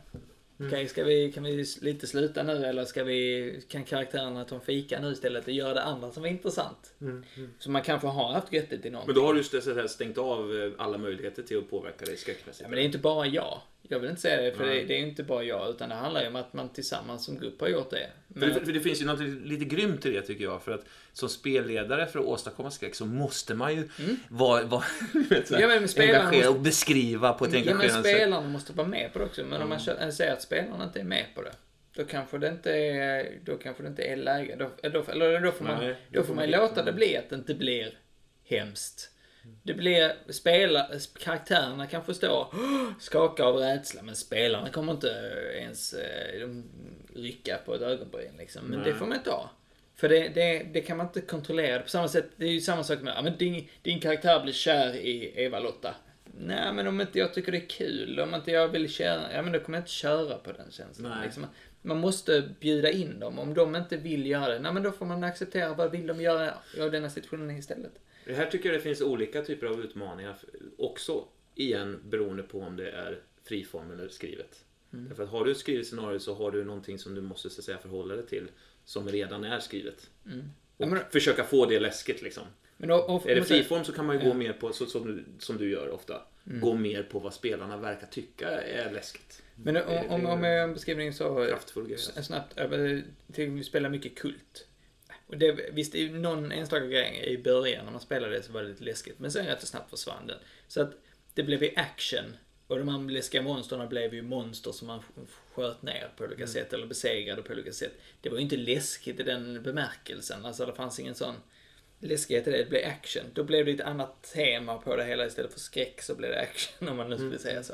Okej, ska vi, kan vi lite sluta nu eller ska vi, kan karaktärerna ta en fika nu istället och göra det andra som är intressant? Mm. Mm. Så man kanske har haft göttigt i någonting. Men då har du stängt av eh, alla möjligheter till att påverka dig skräckmässigt. Ja, men det är inte bara jag. Jag vill inte säga det, för det, det är inte bara jag, utan det handlar ju om att man tillsammans som grupp har gjort det. För Men, det, för det finns ju något lite grymt i det tycker jag. För att som spelledare för att åstadkomma skräck så måste man ju vara, vara vet, Mm. Ja, men engagerad måste- och beskriva på ett ja, men engagerande sätt. spelarna måste vara med på det också. Men om man kö- säger att spelarna inte är med på det, då kanske det inte är, då kanske det inte är läge. Då, då, eller då får man, Nej, då får man låta det bli att det inte blir hemskt. Det blir, spela, karaktärerna kan förstå, skaka av rädsla, men spelarna kommer inte ens eh, de, rycka på ett ögonbryn liksom. Men Nej. det får man inte ha. För det, det, det kan man inte kontrollera. På samma sätt, det är ju samma sak med, ja men din, din karaktär blir kär i Eva-Lotta. Nej men om inte jag tycker det är kul, om inte jag vill köra, ja men då kommer jag inte köra på den känslan. Liksom. Man måste bjuda in dem. Om de inte vill göra det, nej men då får man acceptera vad vill de göra av denna situationen istället. Det här tycker jag det finns olika typer av utmaningar. Också igen beroende på om det är friform eller skrivet. Mm. Därför att har du ett skrivet scenario så har du någonting som du måste så säga, förhålla dig till. Som redan är skrivet. Mm. Och men- försöka få det läskigt liksom. Då, och, Är det friform så kan man ju Ja. gå mer på, så, som, du, som du gör ofta, gå mer på vad spelarna verkar tycka är läskigt. Men om, om, om jag beskrivning så... S- Snabbt över till vi spelar mycket kult. Det, visst, någon enstaka grej i början när man spelade det så var det lite läskigt. Men sen rätt så snabbt försvann den. Så att det blev ju action. Och de här läskiga monstren blev ju monster som man sk- sköt ner på olika sätt. Eller besegrade på olika sätt. Det var ju inte läskigt i den bemärkelsen. Alltså det fanns ingen sån läskighet i det. Det blev action. Då blev det ett annat tema på det hela. Istället för skräck så blev det action om man nu skulle säga så.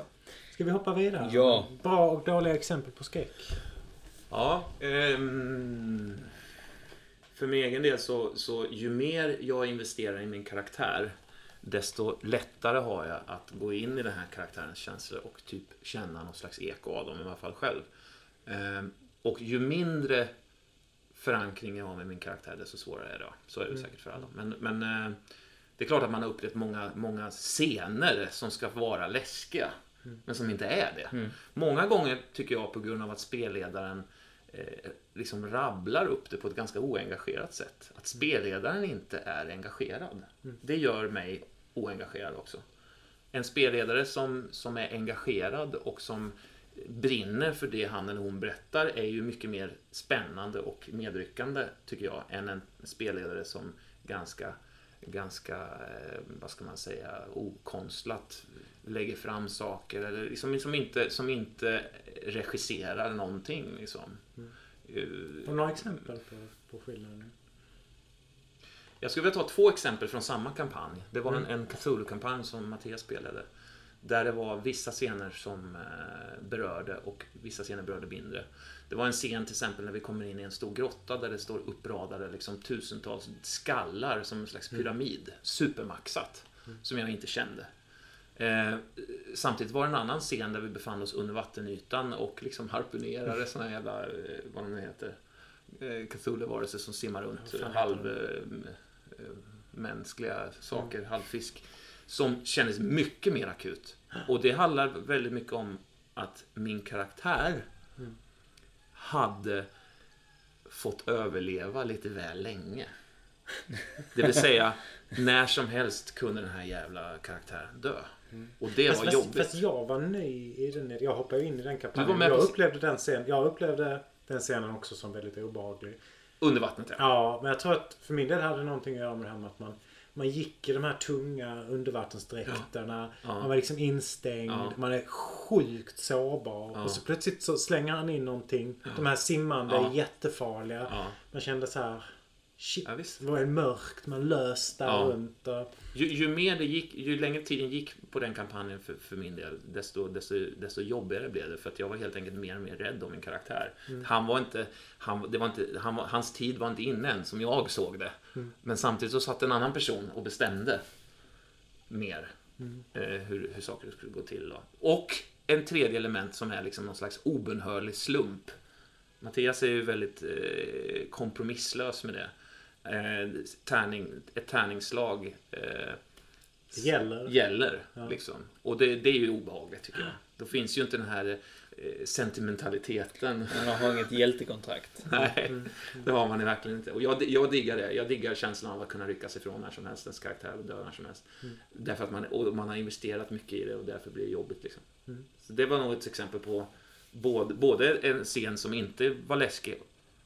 Ska vi hoppa vidare? Ja. Bra och dåliga exempel på skräck. Ja, ehm, för min egen del så, så ju mer jag investerar i min karaktär desto lättare har jag att gå in i den här karaktärens känslor och typ känna något slags eko av dem i alla fall själv. Ehm, och ju mindre förankring jag har med min karaktär desto svårare är det. Så är det säkert för alla. Men, men eh, det är klart att man har upplevt många, många scener som ska vara läskiga. Men som inte är det. Många gånger tycker jag på grund av att spelledaren eh, liksom rabblar upp det på ett ganska oengagerat sätt. Att spelledaren inte är engagerad. Det gör mig oengagerad också. En spelledare som, som är engagerad och som brinner för det han eller hon berättar är ju mycket mer spännande och medryckande tycker jag än en spelledare som ganska ganska, eh, vad ska man säga, okonstlat lägger fram saker eller liksom, som, inte, som inte regisserar någonting. Liksom. Eh, Har du några exempel på, på skillnaden? Jag skulle vilja ta två exempel från samma kampanj. Det var en, en Cthulhu-kampanj som Mattias spelade. Där det var vissa scener som eh, berörde och vissa scener berörde mindre. Det var en scen till exempel när vi kommer in i en stor grotta där det står uppradade liksom, tusentals skallar som en slags pyramid. Supermaxat. Som jag inte kände. Eh, samtidigt var det en annan scen där vi befann oss under vattenytan och liksom harpunerade såna här jävla, eh, vad de nu heter, eh, Cthulhu-varelser som simmar runt, Ja, fan halv eh, eh, saker, halvfisk. Som kändes mycket mer akut. Och det handlar väldigt mycket om att min karaktär hade fått överleva lite väl länge. Det vill säga, när som helst kunde den här jävla karaktären dö. Och det Fast, var jobbigt. fast jag var ny i den. Jag hoppade in i den kampanjen. jag upplevde den scenen. Jag upplevde den scenen också som väldigt obehaglig. Under vattnet, ja. Ja, men jag tror att för min del hade det någonting att göra med det här med att man, man gick i de här tunga undervattensdräkterna. Ja. Man var liksom instängd. Man är sjukt sårbar. Och så plötsligt så slänger han in någonting. De här simmande jättefarliga. Man kände så här. Shit, Ja, visst. det var en mörkt. Man lös där Ja. runt. Och, Ju, ju mer det gick, ju längre tiden gick på den kampanjen för, för min del, desto, desto, desto jobbigare blev det. För att jag var helt enkelt mer och mer rädd om min karaktär. Han var inte, han, det var inte, han hans tid var inte inne än, som jag såg det. Men samtidigt så satt en annan person och bestämde mer eh, hur, hur saker skulle gå till. Då. Och en tredje element som är liksom någon slags obönhörlig slump. Mattias är ju väldigt eh, kompromisslös med det. Eh, tärning, ett tärningsslag eh, gäller. gäller. Ja. Liksom. Och det, det är ju obehagligt tycker jag. Då finns ju inte den här sentimentaliteten. Man har inget hjältekontrakt. Nej, det har man verkligen inte. Och jag, jag diggar det. Jag diggar känslan av att kunna ryckas ifrån när som helst, ens karaktär och dö när som helst. Därför att man, och man har investerat mycket i det och därför blir det jobbigt. Liksom. Så det var nog ett exempel på både, både en scen som inte var läskig,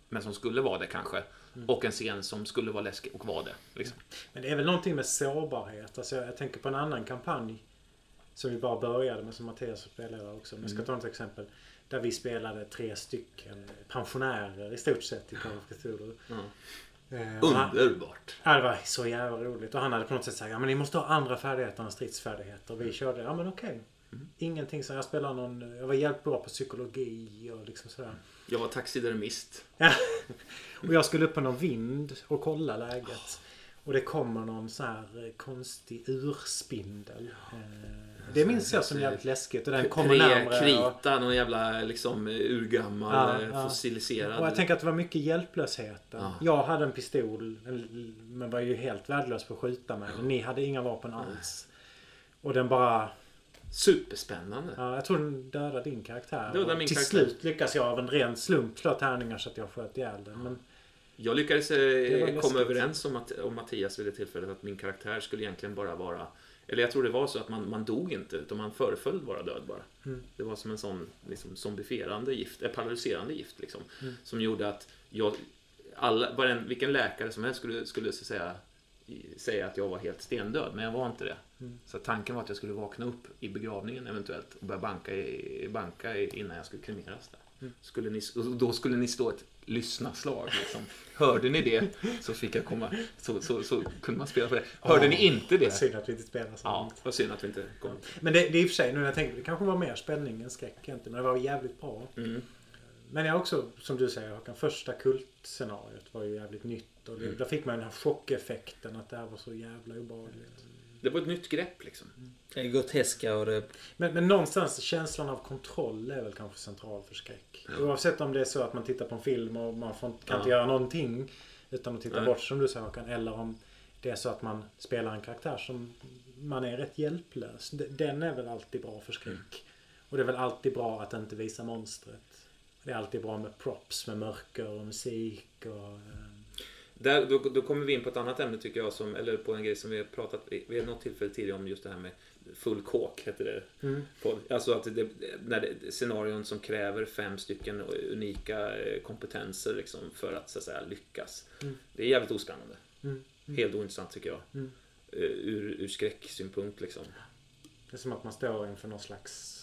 men som skulle vara det kanske. Och en scen som skulle vara läskig och var det. Liksom. Men det är väl någonting med sårbarhet. Alltså jag, jag tänker på en annan kampanj. Som vi bara började med som Mattias spelade också. Men jag ska ta ett exempel. Där vi spelade tre stycken pensionärer i stort sett i Call of Cthulhu. Ja. Eh, och han- Underbart! Ja, det var så jävla roligt. Och han hade på något sätt sagt ja men ni måste ha andra färdigheter än stridsfärdigheter. Mm. Vi körde, ja men okej. Ingenting som jag spelade någon, jag var jävligt bra på psykologi och liksom sådär. Jag var taxidermist. Och jag skulle upp på någon vind och kolla läget. Och det kommer någon så här eh, konstig urspindel. Eh, Det minns jag som jävligt läskigt. Och den kommer närmare. Och, Krita, någon jävla liksom urgammal Ja, eh, ja. fossiliserad. och jag tänker att det var mycket hjälplösheten. Ja. Jag hade en pistol en- men var ju helt värdelös på att skjuta med. Ni hade inga vapen alls. Och den bara... Superspännande. Ja, jag tror den dödade din karaktär. Dödade Och min till karaktär. slut lyckas jag av en ren slump slå tärningar så att jag sköt ihjäl den. Men Jag lyckades eh, komma överens om, att, om Mattias vid det tillfället att min karaktär skulle egentligen bara vara eller jag tror det var så att man, man dog inte, utan man föreföll vara död bara. Mm. Det var som en sån liksom, zombifierande gift, eh, paralyserande gift liksom. Mm. Som gjorde att jag, alla, bara en, vilken läkare som helst skulle, skulle så säga, säga att jag var helt stendöd, men jag var inte det. Mm. Så tanken var att jag skulle vakna upp i begravningen eventuellt och börja banka, i, banka innan jag skulle kremeras där. Skulle ni, och då skulle ni stå ett lyssnaslag. Liksom. Hörde ni det så fick jag komma, så, så, så kunde man spela på det. Hörde ni inte det? synd att vi inte spelar så Ja, vad synd att vi inte kom. Men det, det är i och för sig, nu när jag tänker, det kanske var mer spänning än skräck egentligen. Men det var jävligt bra. Mm. Men jag också, som du säger Håkan, första kultscenariot var ju jävligt nytt. Och det, Mm. Där fick man den här chockeffekten att det här var så jävla obehagligt. Det var ett nytt grepp liksom. Det är groteska och det... Men, men någonstans känslan av kontroll är väl kanske central för skräck. Ja. Oavsett om det är så att man tittar på en film och man får, kan inte Ja. göra någonting utan att titta Nej. bort som du säger Håkan. Eller om det är så att man spelar en karaktär som man är rätt hjälplös. Den är väl alltid bra för skräck. Mm. Och det är väl alltid bra att inte visa monstret. Det är alltid bra med props, med mörker och musik och... Där, då, då kommer vi in på ett annat ämne tycker jag, som, eller på en grej som vi har pratat vid något tillfälle tidigare om just det här med full kåk, heter det. Mm. Alltså att det, när det, scenarion som kräver fem stycken unika eh, kompetenser liksom, för att så att säga lyckas. Mm. Det är jävligt ospännande. Mm. Mm. Helt ointressant tycker jag. Mm. Eh, Ur, ur skräcksynpunkt liksom. Det är som att man står inför någon slags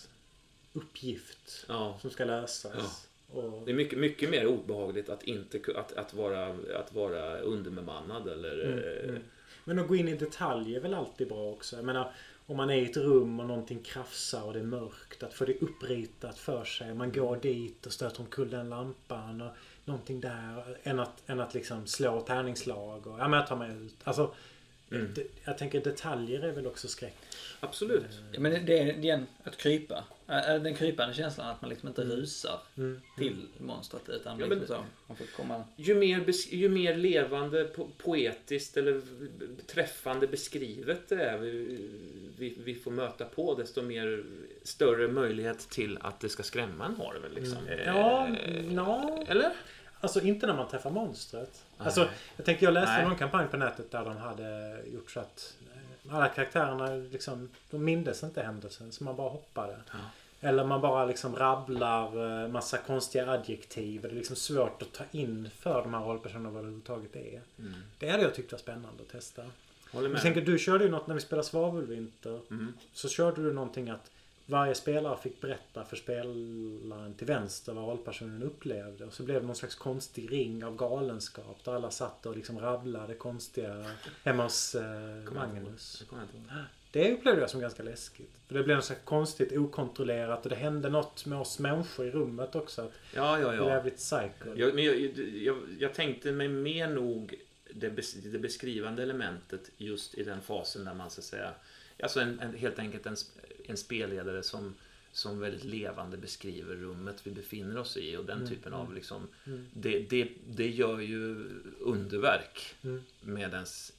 uppgift Ja. som ska lösas. Och, Det är mycket, mycket mer obehagligt att, inte, att, att, vara, att vara underbemannad eller... Mm, eh, mm. Men att gå in i detalj är väl alltid bra också. Jag menar, om man är i ett rum och någonting krafsar och det är mörkt. Att få det uppritat för sig. Man går dit och stöter omkull den lampan och någonting där. Än att, än att liksom slå tärningslag och ja, men jag tar mig ut. Alltså, Mm. jag tänker detaljer är väl också skräck. Absolut. Ja, men det är igen att krypa. Den krypande känslan att man liksom inte rusar Mm. till monstret utan Ja, liksom men- så. Man får komma... Ju mer, ju mer levande, po- poetiskt eller träffande beskrivet det är vi, vi, vi får möta på, desto mer större möjlighet till att det ska skrämma en har det väl liksom. Mm. Ja, Eh, ja. Eller? Alltså inte när man träffar monstret. Nej. Alltså, jag tänkte jag läste Nej. någon kampanj på nätet där de hade gjort så att eh, alla karaktärerna liksom, de mindes inte händelsen så man bara hoppade. Ja. Eller man bara liksom rabblar eh, massa konstiga adjektiv. Det är liksom svårt att ta in för de här rollpersonerna vad det överhuvudtaget är. Mm. Det hade jag tyckt var spännande att testa. Håller Jag med. tänker, du körde ju något när vi spelade Svavelvinter. Mm. Så körde du någonting att varje spelare fick berätta för spelaren till vänster vad rollpersonen upplevde. Och så blev det någon slags konstig ring av galenskap. Där alla satt och liksom rabblade konstiga hemma hos eh. Magnus. Det. Det upplevde jag som ganska läskigt. För det blev något slags konstigt okontrollerat och det hände något med oss människor i rummet också. Att Ja, ja, det är ja. jävligt psycho. Jag, men jag, jag, jag tänkte mig mer nog det, bes, det beskrivande elementet just i den fasen där man så att säga, alltså en, en, helt enkelt en, en spelledare som, som väldigt levande beskriver rummet vi befinner oss i och den Mm, typen av liksom, Mm. det, det, det gör ju underverk Mm. med ens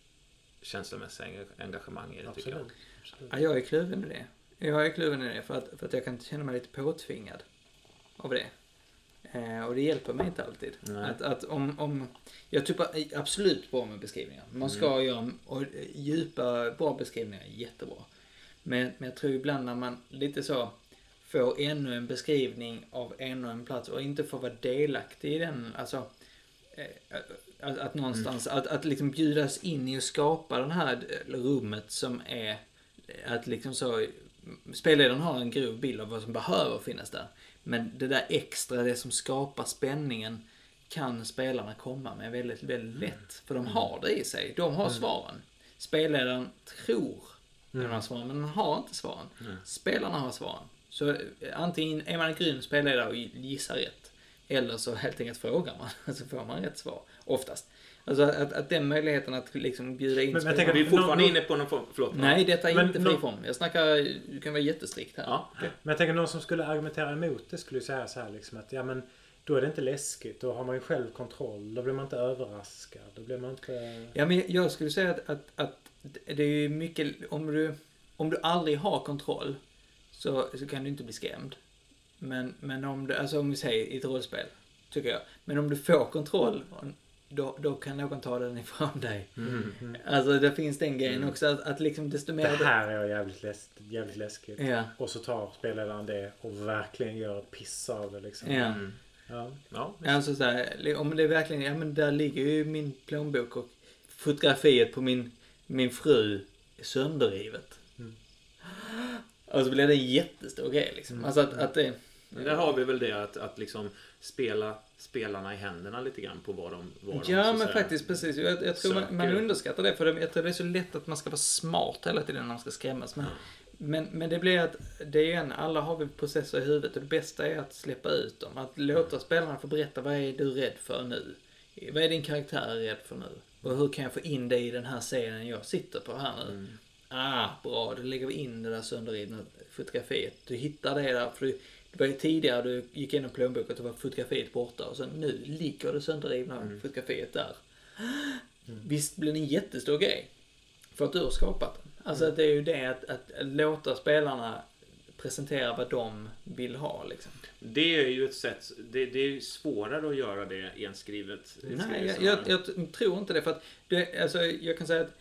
känslomässiga enga- engagemang i det tycker jag. Absolut. Absolut. Ja, jag är kluven i det. Jag är kluven i det för att, för att jag kan känna mig lite påtvingad av det. Eh, och det hjälper mig inte alltid. Nej. Att, att om, om, jag tycker absolut bra med beskrivningar. Man ska göra och djupa, bra beskrivningar jättebra. Men, men jag tror ibland när man lite så får ännu en beskrivning av ännu en plats och inte får vara delaktig i den, alltså eh, att, att någonstans, att, att liksom bjudas in i att skapa det här rummet som är att liksom så spelledaren har en grov bild av vad som behöver finnas där. Men det där extra, det som skapar spänningen kan spelarna komma med väldigt, väldigt lätt. För de har det i sig. De har svaren. Spelledaren tror att de har svaren, men han har inte svaren. Spelarna har svaren. Så eh, antingen är man en grym spelledare och gissar rätt. Eller så helt enkelt frågar man, så får man rätt svar. Oftast. Alltså att, att den möjligheten att liksom bjuda in Men- men tänker- Vi är fortfarande Nå- inne på någon form, förlåt. Nej, detta är Men inte nå- friform. Jag snackar, du kan vara jättestrikt här. Ja, Men jag tänker någon som skulle argumentera emot det skulle ju säga så här liksom att ja men då är det inte läskigt. Då har man ju själv kontroll. Då blir man inte överraskad. Då blir man inte... Ja, men jag skulle säga att, att, att det är ju mycket, om du, om du aldrig har kontroll så, så kan du inte bli skrämd. Men, men om du, alltså om vi säger i ett rollspel, tycker jag. Men om du får kontroll, då, då kan någon ta den ifrån dig. Mm. Alltså det finns den grejen också, att, att liksom desto mer... Det här är jävligt, läs jävligt läskigt. Ja. Och så tar spelledaren det och verkligen gör ett piss av det liksom. Ja. Mm. Ja. Ja, Alltså så här, om det är verkligen, ja men där ligger ju min plånbok och fotografiet på min, min fru sönderrivet. Mm. Och så blir det en jättestor grej liksom. Alltså att, att det... Men där har vi väl det att, att liksom spela spelarna i händerna lite grann på vad de... Vad de Ja att men säga, faktiskt precis. Jag, jag tror man, man underskattar det för det- jag tror det är så lätt att man ska vara smart hela tiden när man ska skrämmas. Men, Men, men det blir att, det är en, alla har vi processer i huvudet och det bästa är att släppa ut dem. Att låta spelarna få berätta vad är du rädd för nu? Vad är din karaktär rädd för nu? Och hur kan jag få in det i den här scenen jag sitter på här nu? Mm. Ah, bra. Då lägger vi in det där sönderrivna fotografiet. Du hittar det där. För du, det var ju tidigare du gick igenom plånboken och då var fotografiet borta. Och sen nu ligger det sönderrivna Mm. fotografiet där. Visst blir det en jättestor grej. För att du har skapat den. Alltså Mm. det är ju det att, att låta spelarna presentera vad de vill ha liksom. Det är ju ett sätt, det, det är ju svårare att göra det enskrivet. Nej, jag, jag, jag tror inte det. För att det, alltså, jag kan säga att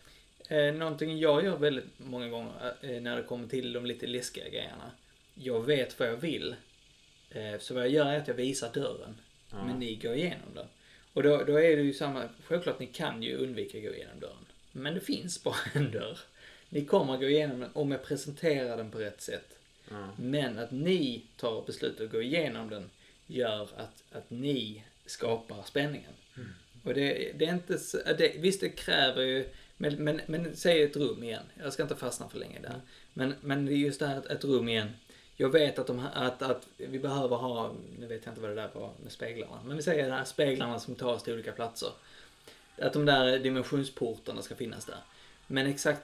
eh, någonting jag gör väldigt många gånger eh, när det kommer till de lite läskiga grejerna. Jag vet vad jag vill. Eh, så vad jag gör är att jag visar dörren. Ja. Men ni går igenom den. Och då, då är det ju samma, självklart ni kan ju undvika att gå igenom dörren. Men det finns bara en dörr. Ni kommer att gå igenom den om jag presenterar den på rätt sätt. Ja. Men att ni tar beslutet att gå igenom den gör att, att ni skapar spänningen. Och det, det är inte så, det, visst det kräver ju, men, men, men säg ett rum igen. Jag ska inte fastna för länge där. Men, men det är just det här, ett rum igen. Jag vet att, de, att, att vi behöver ha, nu vet jag inte vad det där var med speglarna. Men vi säger de här speglarna som tar oss till olika platser. Att de där dimensionsportarna ska finnas där. Men exakt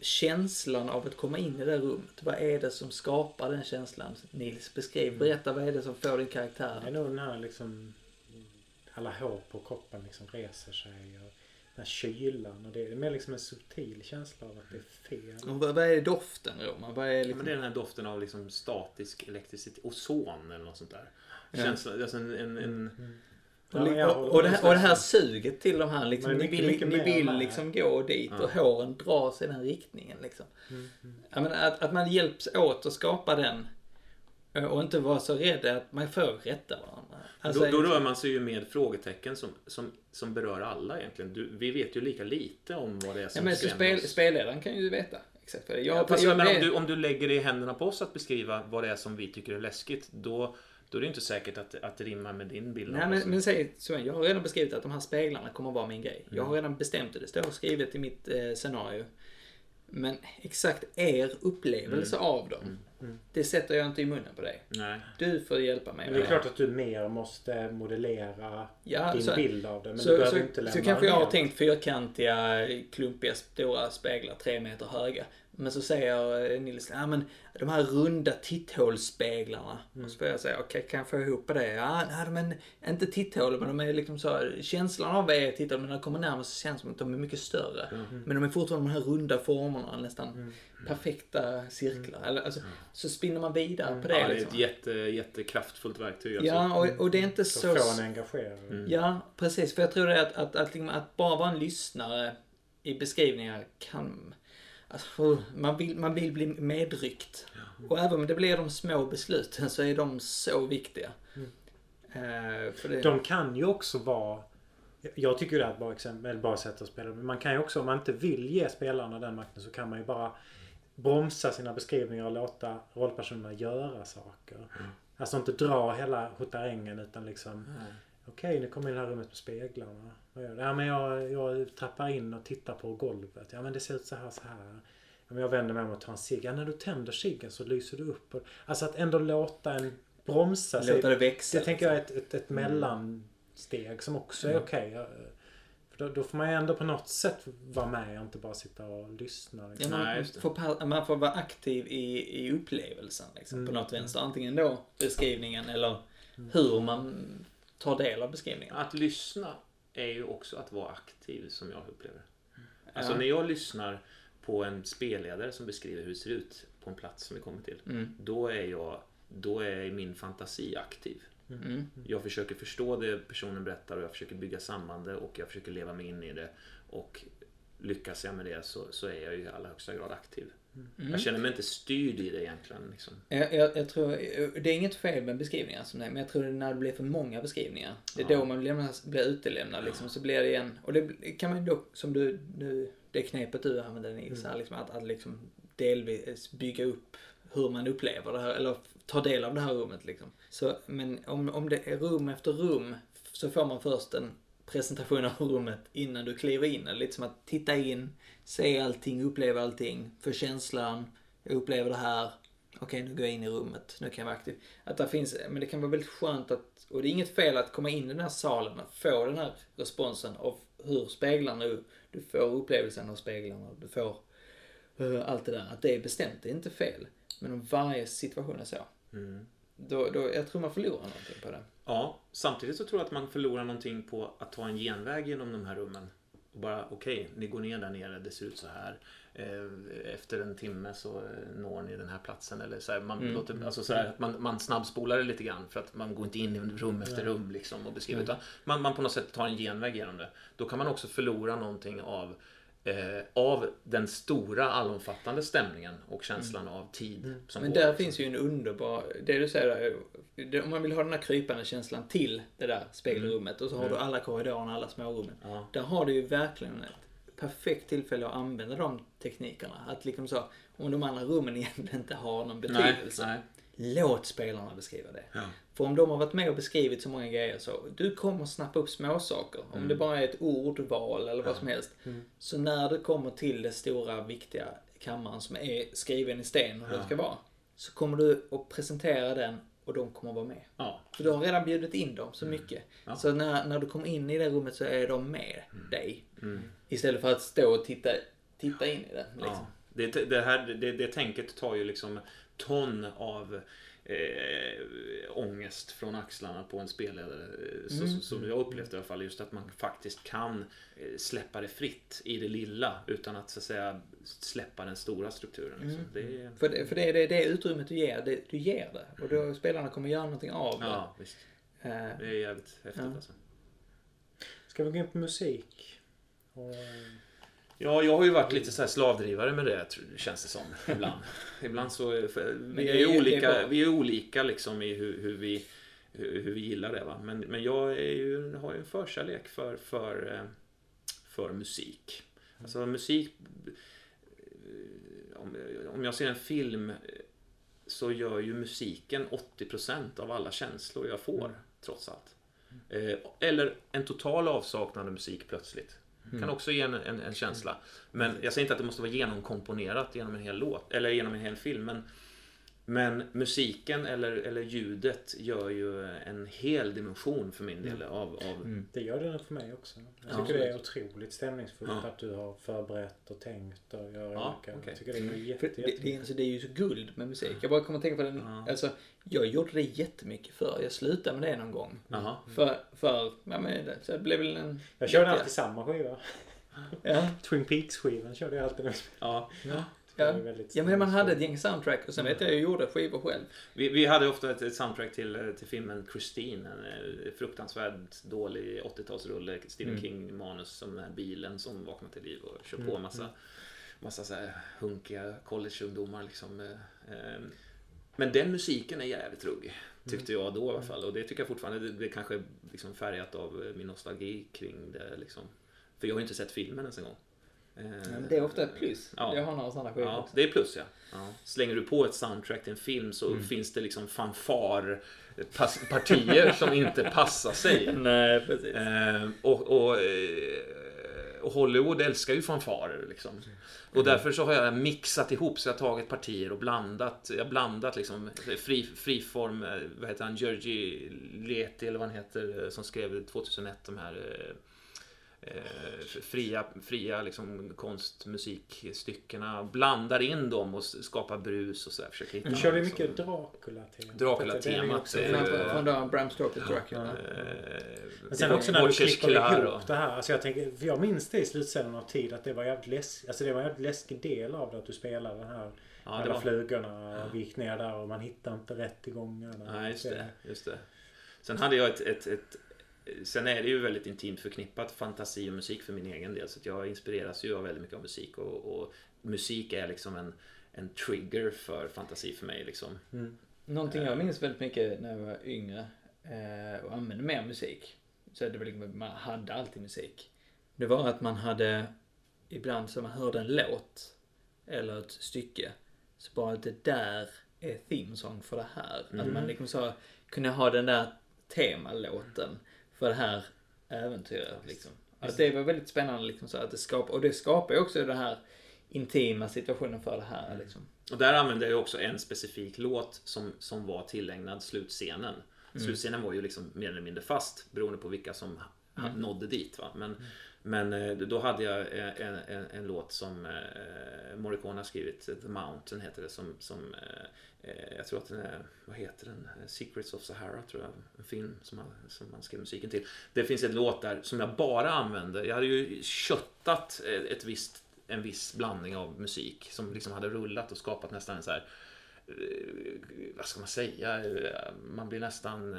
känslan av att komma in i det rummet. Vad är det som skapar den känslan? Nils, beskriv. Berätta vad är det som får din Det är karaktär? nog den här liksom alla hår på kroppen liksom reser sig och här kylan och det är mer liksom en subtil känsla av att det är fel. Och vad, vad är doften Roman? Vad är Ja, liksom... men det är den här doften av liksom statisk elektricitet, ozon eller något sånt där. Ja. Alltså en, en, en, Och, Ja, och, och, det, här- och det här suget till de här liksom, Men ni mycket, vill, mycket ni vill liksom gå dit Ja. och håren dras i den riktningen liksom. Jag menar, att, att man hjälps åt att skapa den och inte vara så rädd att man får rätta varandra. Alltså, då, då rör man sig ju med frågetecken som, som, som berör alla egentligen. Du, vi vet ju lika lite om vad det är ja, som men så skrämmer spel, oss. spelledaren kan ju veta exakt vad det är. Ja, Jag, fast jag, jag det- om, du, om du lägger det i händerna på oss att beskriva vad det är som vi tycker är läskigt, då, då är det inte säkert att, att det rimmar med din bild Nej men, men säg så, jag har redan beskrivit att de här speglarna kommer att vara min grej. Jag Mm. har redan bestämt det, det står skrivet i mitt eh, scenario. Men exakt er upplevelse Mm. av dem, det sätter jag inte i munnen på dig. Nej. Du får hjälpa mig Men det är klart att du mer måste modellera Ja, din så- bild av det. Men så, du behöver så, inte så lämna kanske jag har tänkt fyrkantiga, klumpiga, stora speglar, tre meter höga. Men så säger eh, Nils, ja men de här runda titthålsspeglarna. Mm. Och så får jag säga, okej kan jag få ihop det? Ja, nej men inte titthål, men de är liksom så, känslan av är titthål, men när de kommer närmare så känns det som att de är mycket större. Men de är fortfarande de här runda formerna, nästan Mm. perfekta cirklar. Eller, alltså, Så spinner man vidare på det. Ja, det är liksom. ett jätte, jättekraftfullt verktyg. Alltså. Ja, och, och det är inte så... Så få en engagerad. Mm. Ja, precis. För jag tror det att, att, att, liksom, att bara vara en lyssnare i beskrivningar kan... Alltså, man, vill, man vill bli medryckt. Och även om det blir de små besluten så är de så viktiga. Eh, för det, De kan ju också vara... Jag tycker det är ett bra exempel, eller bra sätt att spela. Men man kan ju också, om man inte vill ge spelarna den makten så kan man ju bara bromsa sina beskrivningar och låta rollpersonerna göra saker. Alltså inte dra hela hotärängen utan liksom Okej, nu kommer in i det här rummet med speglarna. Ja, men jag, jag trappar in och tittar på golvet. Ja, men det ser ut så här så här. Ja, men jag vänder mig om och tar en cigg. Ja, när du tänder ciggen så lyser du upp. Alltså att ändå låta en bromsa sig. låta det växa. Det tänker jag är ett, ett, ett mellansteg som också är okej. Ja, För då, då får man ju ändå på något sätt vara med och inte bara sitta och lyssna. Ja, Liksom. man, Nej, får, man får vara aktiv i, i upplevelsen liksom, på Mm. något vänster. Antingen då beskrivningen eller hur man tar del av beskrivningen. Att lyssna är ju också att vara aktiv som jag upplever. Alltså Ja. när jag lyssnar på en spelledare som beskriver hur det ser ut på en plats som vi kommer till. Mm. Då är jag, då är min fantasi aktiv. Mm. Jag försöker förstå det personen berättar och jag försöker bygga samman det och jag försöker leva mig in i det. Och lyckas jag med det så, så är jag ju i allra högsta grad aktiv. Mm. Jag känner mig inte styrd i det egentligen. Liksom. Jag, jag, jag tror, det är inget fel med beskrivningar som det, men jag tror det är när det blir för många beskrivningar. Det är Ja. då man lämnas, blir utelämnad liksom, så blir det en, och det kan man ju då, som du, du det knepet du använder Nils, här, liksom, att, att liksom delvis bygga upp hur man upplever det här, eller ta del av det här rummet liksom. Så, men om, om det är rum efter rum så får man först en presentation av rummet innan du kliver in. Eller lite som att titta in, se allting, uppleva allting, få känslan, jag upplever det här, okej nu går jag in i rummet, nu kan jag vara aktiv. Att det finns, men det kan vara väldigt skönt att, och det är inget fel att komma in i den här salen och få den här responsen av hur speglarna, du får upplevelsen av speglarna, du får eh, allt det där. Att det är bestämt, det är inte fel. Men om varje situation är så, Mm då, då, jag tror man förlorar någonting på det. Ja, samtidigt så tror jag att man förlorar någonting på att ta en genväg genom de här rummen. Och bara, okej, ni går ner där nere, det ser ut så här. Eh, Efter en timme så eh, når ni den här platsen. Eller så här, man, Mm. låter, alltså så här, man, man snabbspolar det lite grann för att man går inte in i rum efter rum liksom och beskriver. Utan man, man på något sätt tar en genväg genom det. Då kan man också förlora någonting av av den stora allomfattande stämningen och känslan av tid. Som Men går, där liksom. finns ju en underbar, det du säger där, om man vill ha den här krypande känslan till det där spegelrummet och så har du alla korridorerna, alla smårummen. Ja. Där har du ju verkligen ett perfekt tillfälle att använda de teknikerna. Att liksom så, om de andra rummen egentligen inte har någon Nej, betydelse. nej. Låt spelarna beskriva det. Ja. För om de har varit med och beskrivit så många grejer så, du kommer snappa upp småsaker. Om Mm. det bara är ett ordval eller vad som helst. Så när det kommer till det stora viktiga kammaren som är skriven i sten och det ska vara. Så kommer du att presentera den och de kommer att vara med. Ja. För du har redan bjudit in dem så mycket. Mm. Ja. Så när, när du kommer in i det rummet så är de med dig. Mm. Istället för att stå och titta, titta in i det. Liksom. Ja. Det, det, här, det, det tänket tar ju liksom ton av eh, ångest från axlarna på en spelledare. eh, Så, Mm. Som jag upplevt i alla fall. Just att man faktiskt kan eh, släppa det fritt i det lilla utan att så att säga släppa den stora strukturen. Liksom. Mm. Det är, För, det, för det är det, det utrymmet du ger, det, du ger det. Och då spelarna kommer göra någonting av det. ja, visst. Eh, Det är jävligt häftigt Ja. alltså. Ska vi gå in på musik? Och, Ja, jag har ju varit lite så här slavdrivare med det, känns det som. Ibland. ibland så... För, vi, är ju olika, vi är olika liksom i hur, hur, vi, hur, vi gillar det. Va? Men, men jag är ju, har ju en förkärlek för, för, eh, för musik. Alltså musik... eh, Om, om jag ser en film eh, så gör ju musiken 80% av alla känslor jag får, trots allt. Eh, Eller en total avsaknad av musik plötsligt. Kan också ge en, en, en känsla. Men jag säger inte att det måste vara genomkomponerat genom en hel låt, eller genom en hel film. Men, men musiken eller, eller ljudet gör ju en hel dimension för min del av, av det gör det för mig också. Jag Ja, tycker det är otroligt stämningsfullt Ja. att du har förberett och tänkt och gör Ja, olika. okej. Jag tycker det är jätte, För jätte, det, det, alltså, det är ju så guld med musik. Jag bara kommer att tänka på den, Ja. alltså, jag gjorde det jättemycket förr. Jag slutade med det någon gång. Jaha. För, för, ja men det, så det blev väl en... Jag körde jätte- alltid samma skiva. Ja, Twin Peaks-skivan körde jag alltid. Ja. ja. Ja. är ja men man hade ett gäng soundtrack och sen vet jag jag gjorde skivor själv. Vi, vi hade ofta ett, ett soundtrack till, eh, till filmen Christine. En eh, fruktansvärt dålig 80-talsrulle. Stephen Mm. King-manus som den här bilen som vaknar till liv och kör på massa, massa så här hunkiga collegeungdomar. Liksom. eh, eh. Men den musiken är jävligt ruggig. Tyckte jag då i alla fall. Och det tycker jag fortfarande. Det, är kanske liksom färgat av min nostalgi kring det. Liksom. För jag har ju inte sett filmen ens en gång. Eh, Men det är ofta ett plus. Ja. Jag har några sådana skivor Ja, också. det är plus ja. ja. Slänger du på ett soundtrack till en film så finns det liksom fanfarpartier som inte passar sig. Nej, precis. Eh, och, och, eh, och Hollywood älskar ju fanfarer liksom. Och därför så har jag mixat ihop så jag har tagit partier och blandat. Jag har blandat liksom fri, friform, eh, vad heter han, Georgi Leti eller vad han heter, som skrev 2001 de här eh, eh, fria, fria liksom konstmusikstyckena. Blandar in dem och skapar brus och så där. Försöker hitta Du körde något mycket Dracula-temat. Dracula-temat, väldigt Från, Bram Stokers Dracula. Eh, Men sen också när du klipper ihop det här. Alltså jag, tänker, för jag minns det i slutscenen av tid att det var jävligt läskigt. Alltså det var en jävligt läskig del av det att du spelade den här Ja, det alla var, flugorna och vi gick ner där och man hittade inte rätt i gångarna. Nej, just det, just det. Sen hade jag ett, ett, ett Sen är det ju väldigt intimt förknippat fantasi och musik för min egen del. Så jag inspireras ju av väldigt mycket av musik. Och, och musik är liksom en, en trigger för fantasi för mig. Liksom. Någonting jag minns väldigt mycket när jag var yngre eh, och använde mer musik. Så det var liksom, man hade alltid musik. Det var att man hade, ibland så man hörde en låt eller ett stycke. Så bara att det där är themesång för det här. Att man liksom så kunde ha den där temalåten för det här äventyret. Liksom. Att det var väldigt spännande liksom så att det skapar, och det skapar ju också den här intima situationen för det här liksom. Och där använde jag också en specifik låt som, som var tillägnad slutscenen. Mm. Slutscenen var ju liksom mer eller mindre fast beroende på vilka som Mm. nådde dit. Va? Men, men eh, då hade jag eh, en, en, en låt som eh, Morricone har skrivit, The Mountain heter det, som, som jag tror att den är, vad heter den? Secrets of Sahara tror jag, en film som han, som han skrev musiken till. Det finns en låt där som jag bara använde, jag hade ju köttat ett visst, en viss blandning av musik som liksom hade rullat och skapat nästan en så här vad ska man säga, man blir nästan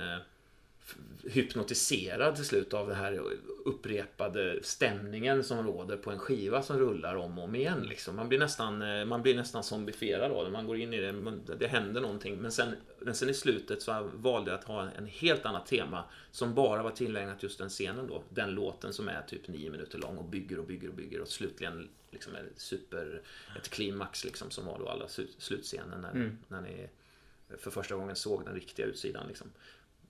hypnotiserad till slut av den här upprepade stämningen som råder på en skiva som rullar om och om igen. Liksom. Man, blir nästan, eh, man blir nästan zombifierad av det. Man går in i det, man, det händer någonting. Men sen, men sen i slutet så valde jag att ha en helt annat tema som bara var tillägnat just den scenen då. Den låten som är typ nio minuter lång och bygger och bygger och bygger och slutligen liksom är super, ett klimax liksom som var då alla slut- slutscenen när, Mm. när ni för första gången såg den riktiga utsidan. Liksom.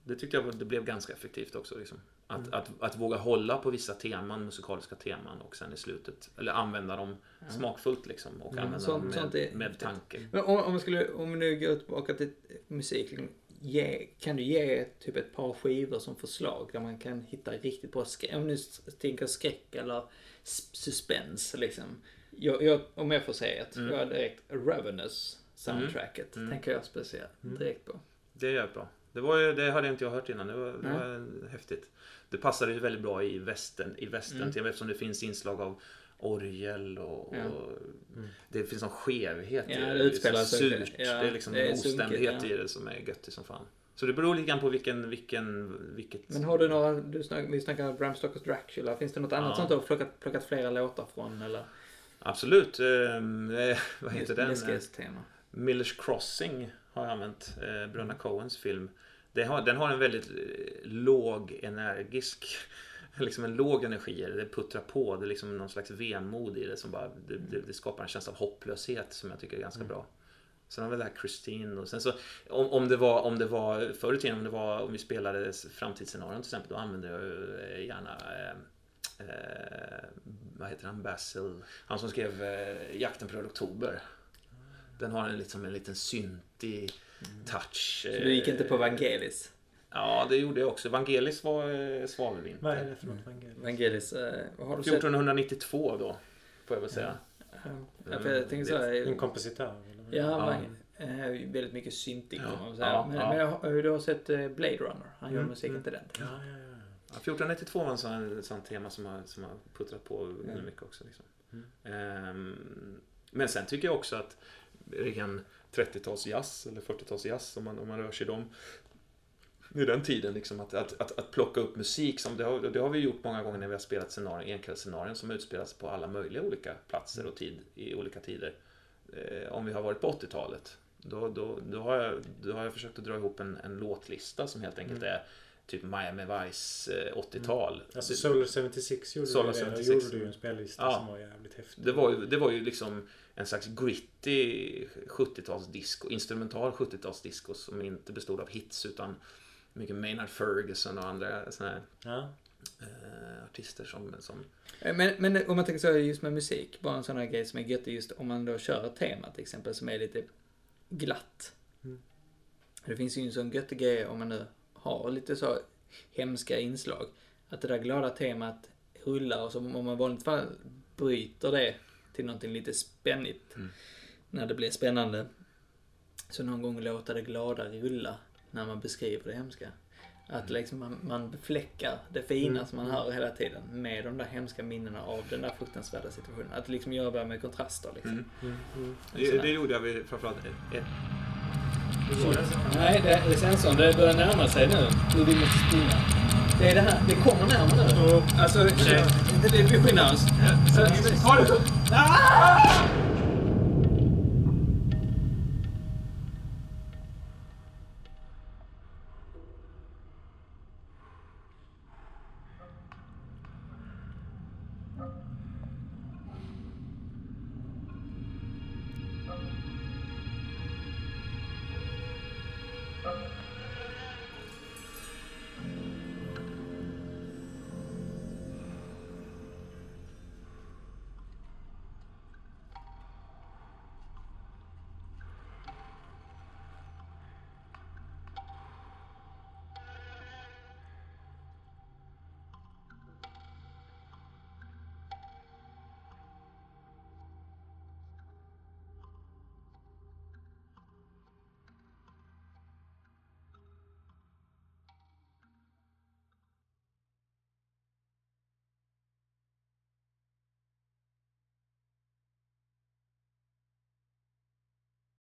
Det tyckte jag det blev ganska effektivt också. Liksom. Att, att, att våga hålla på vissa teman, musikaliska teman och sen i slutet, eller använda dem smakfullt liksom. Och använda sånt- dem sånt med, är med tanke. Men om, om, vi skulle, om vi nu går tillbaka till musik. liksom, Ge, kan du ge typ ett par skivor som förslag där man kan hitta riktigt bra skräck? Om du tänker skräck eller s- suspense liksom. Jag, jag, om jag får säga ett. Mm. Jag direkt Ravenous soundtracket. Mm. Tänker jag speciellt direkt på. Det är bra. Det, var ju, det hade inte jag hört innan. Det var, det var häftigt. Det passade ju väldigt bra i västern, i västern Mm. till, eftersom det finns inslag av orgel och, Ja. och det finns en skevhet Ja, i det det. utspelar är sig- surt. ja, det är liksom det är en oständighet ja. i det som är göttig som fan. Så det beror lite grann på vilken, vilken, vilket... Men har du några, du snack, vi snackar Bram Stokers Dracula. Finns det något annat sånt du har plockat, plockat flera låtar från eller? Absolut. Eh, vad heter den? Läskighetstema. Millers Crossing har jag använt. Eh, Bröderna Coens film. Det har, den har en väldigt eh, låg energisk Liksom en låg energi i det. Det puttrar på. Det är liksom någon slags vemod i det som bara det, det, det skapar en känsla av hopplöshet som jag tycker är ganska bra. Sen har vi det här Christine och sen så om, om det var om det var förr i tiden om det var om vi spelade framtidsscenarion till exempel då använde jag eh, gärna eh, eh, vad heter han? Basil. Han som skrev eh, Jakten på Röd Oktober. Den har en, liksom en liten syntig touch. Så du gick inte på eh, Vangelis? Ja, det gjorde jag också. Vangelis var eh, svavelvinter. Vad är det för något evangelium? Vangelis, eh, vad har du sett? 1492 då, får jag väl säga. Ja, för jag tänkte så här, En kompositör? Eller? Ja, Ja. man, eh, väldigt mycket syntig kan Ja, man säga. ja, men, ja. men jag har- du har sett Blade Runner? Han gör Mm, musiken mm. till den. Ja, ja, ja. Ja, 1492 var en sån, sån tema som har, som har puttrat på väldigt mycket också. Liksom. Ehm, men sen tycker jag också att ren 30-tals jazz eller 40-tals jazz om man, om man rör sig i dem i den tiden, liksom, att, att, att, att plocka upp musik, som det, har, det har vi gjort många gånger när vi har spelat scenarion, enkvällsscenarion som utspelas på alla möjliga olika platser och tid, i olika tider. Eh, om vi har varit på 80-talet, då, då, då, har jag, då har jag försökt att dra ihop en, en låtlista som helt enkelt är typ Miami Vice eh, 80-tal. Alltså Solar 76 gjorde Solar du det. 76. Då gjorde du en spellista Ja. som var jävligt häftig. Det var, ju, det var ju liksom en slags gritty 70-talsdisco, instrumental 70-talsdisco som inte bestod av hits utan mycket Maynard Ferguson och andra såna här Ja. eh, artister som, som... Eh, Men, men om man tänker så här just med musik, bara en sån här grej som är göttig just om man då kör ett tema till exempel som är lite glatt. Mm. Det finns ju en sån göttig grej om man nu har lite så hemska inslag. Att det där glada temat rullar och så om man i vanligt fall bryter det till någonting lite spännigt. Mm. När det blir spännande. Så någon gång låta det glada rulla när man beskriver det hemska. Att liksom man, man befläckar det fina som man hör hela tiden med de där hemska minnena av den där fruktansvärda situationen. Att liksom göra med kontraster liksom. Mm. Mm, mm. Det, det gjorde jag vid framförallt ett, ett Nej, det är sensorn. Det börjar närma sig nu. Nu vill vi springa. Det är det här. Det kommer närmare nu. Alltså, det. Ta det!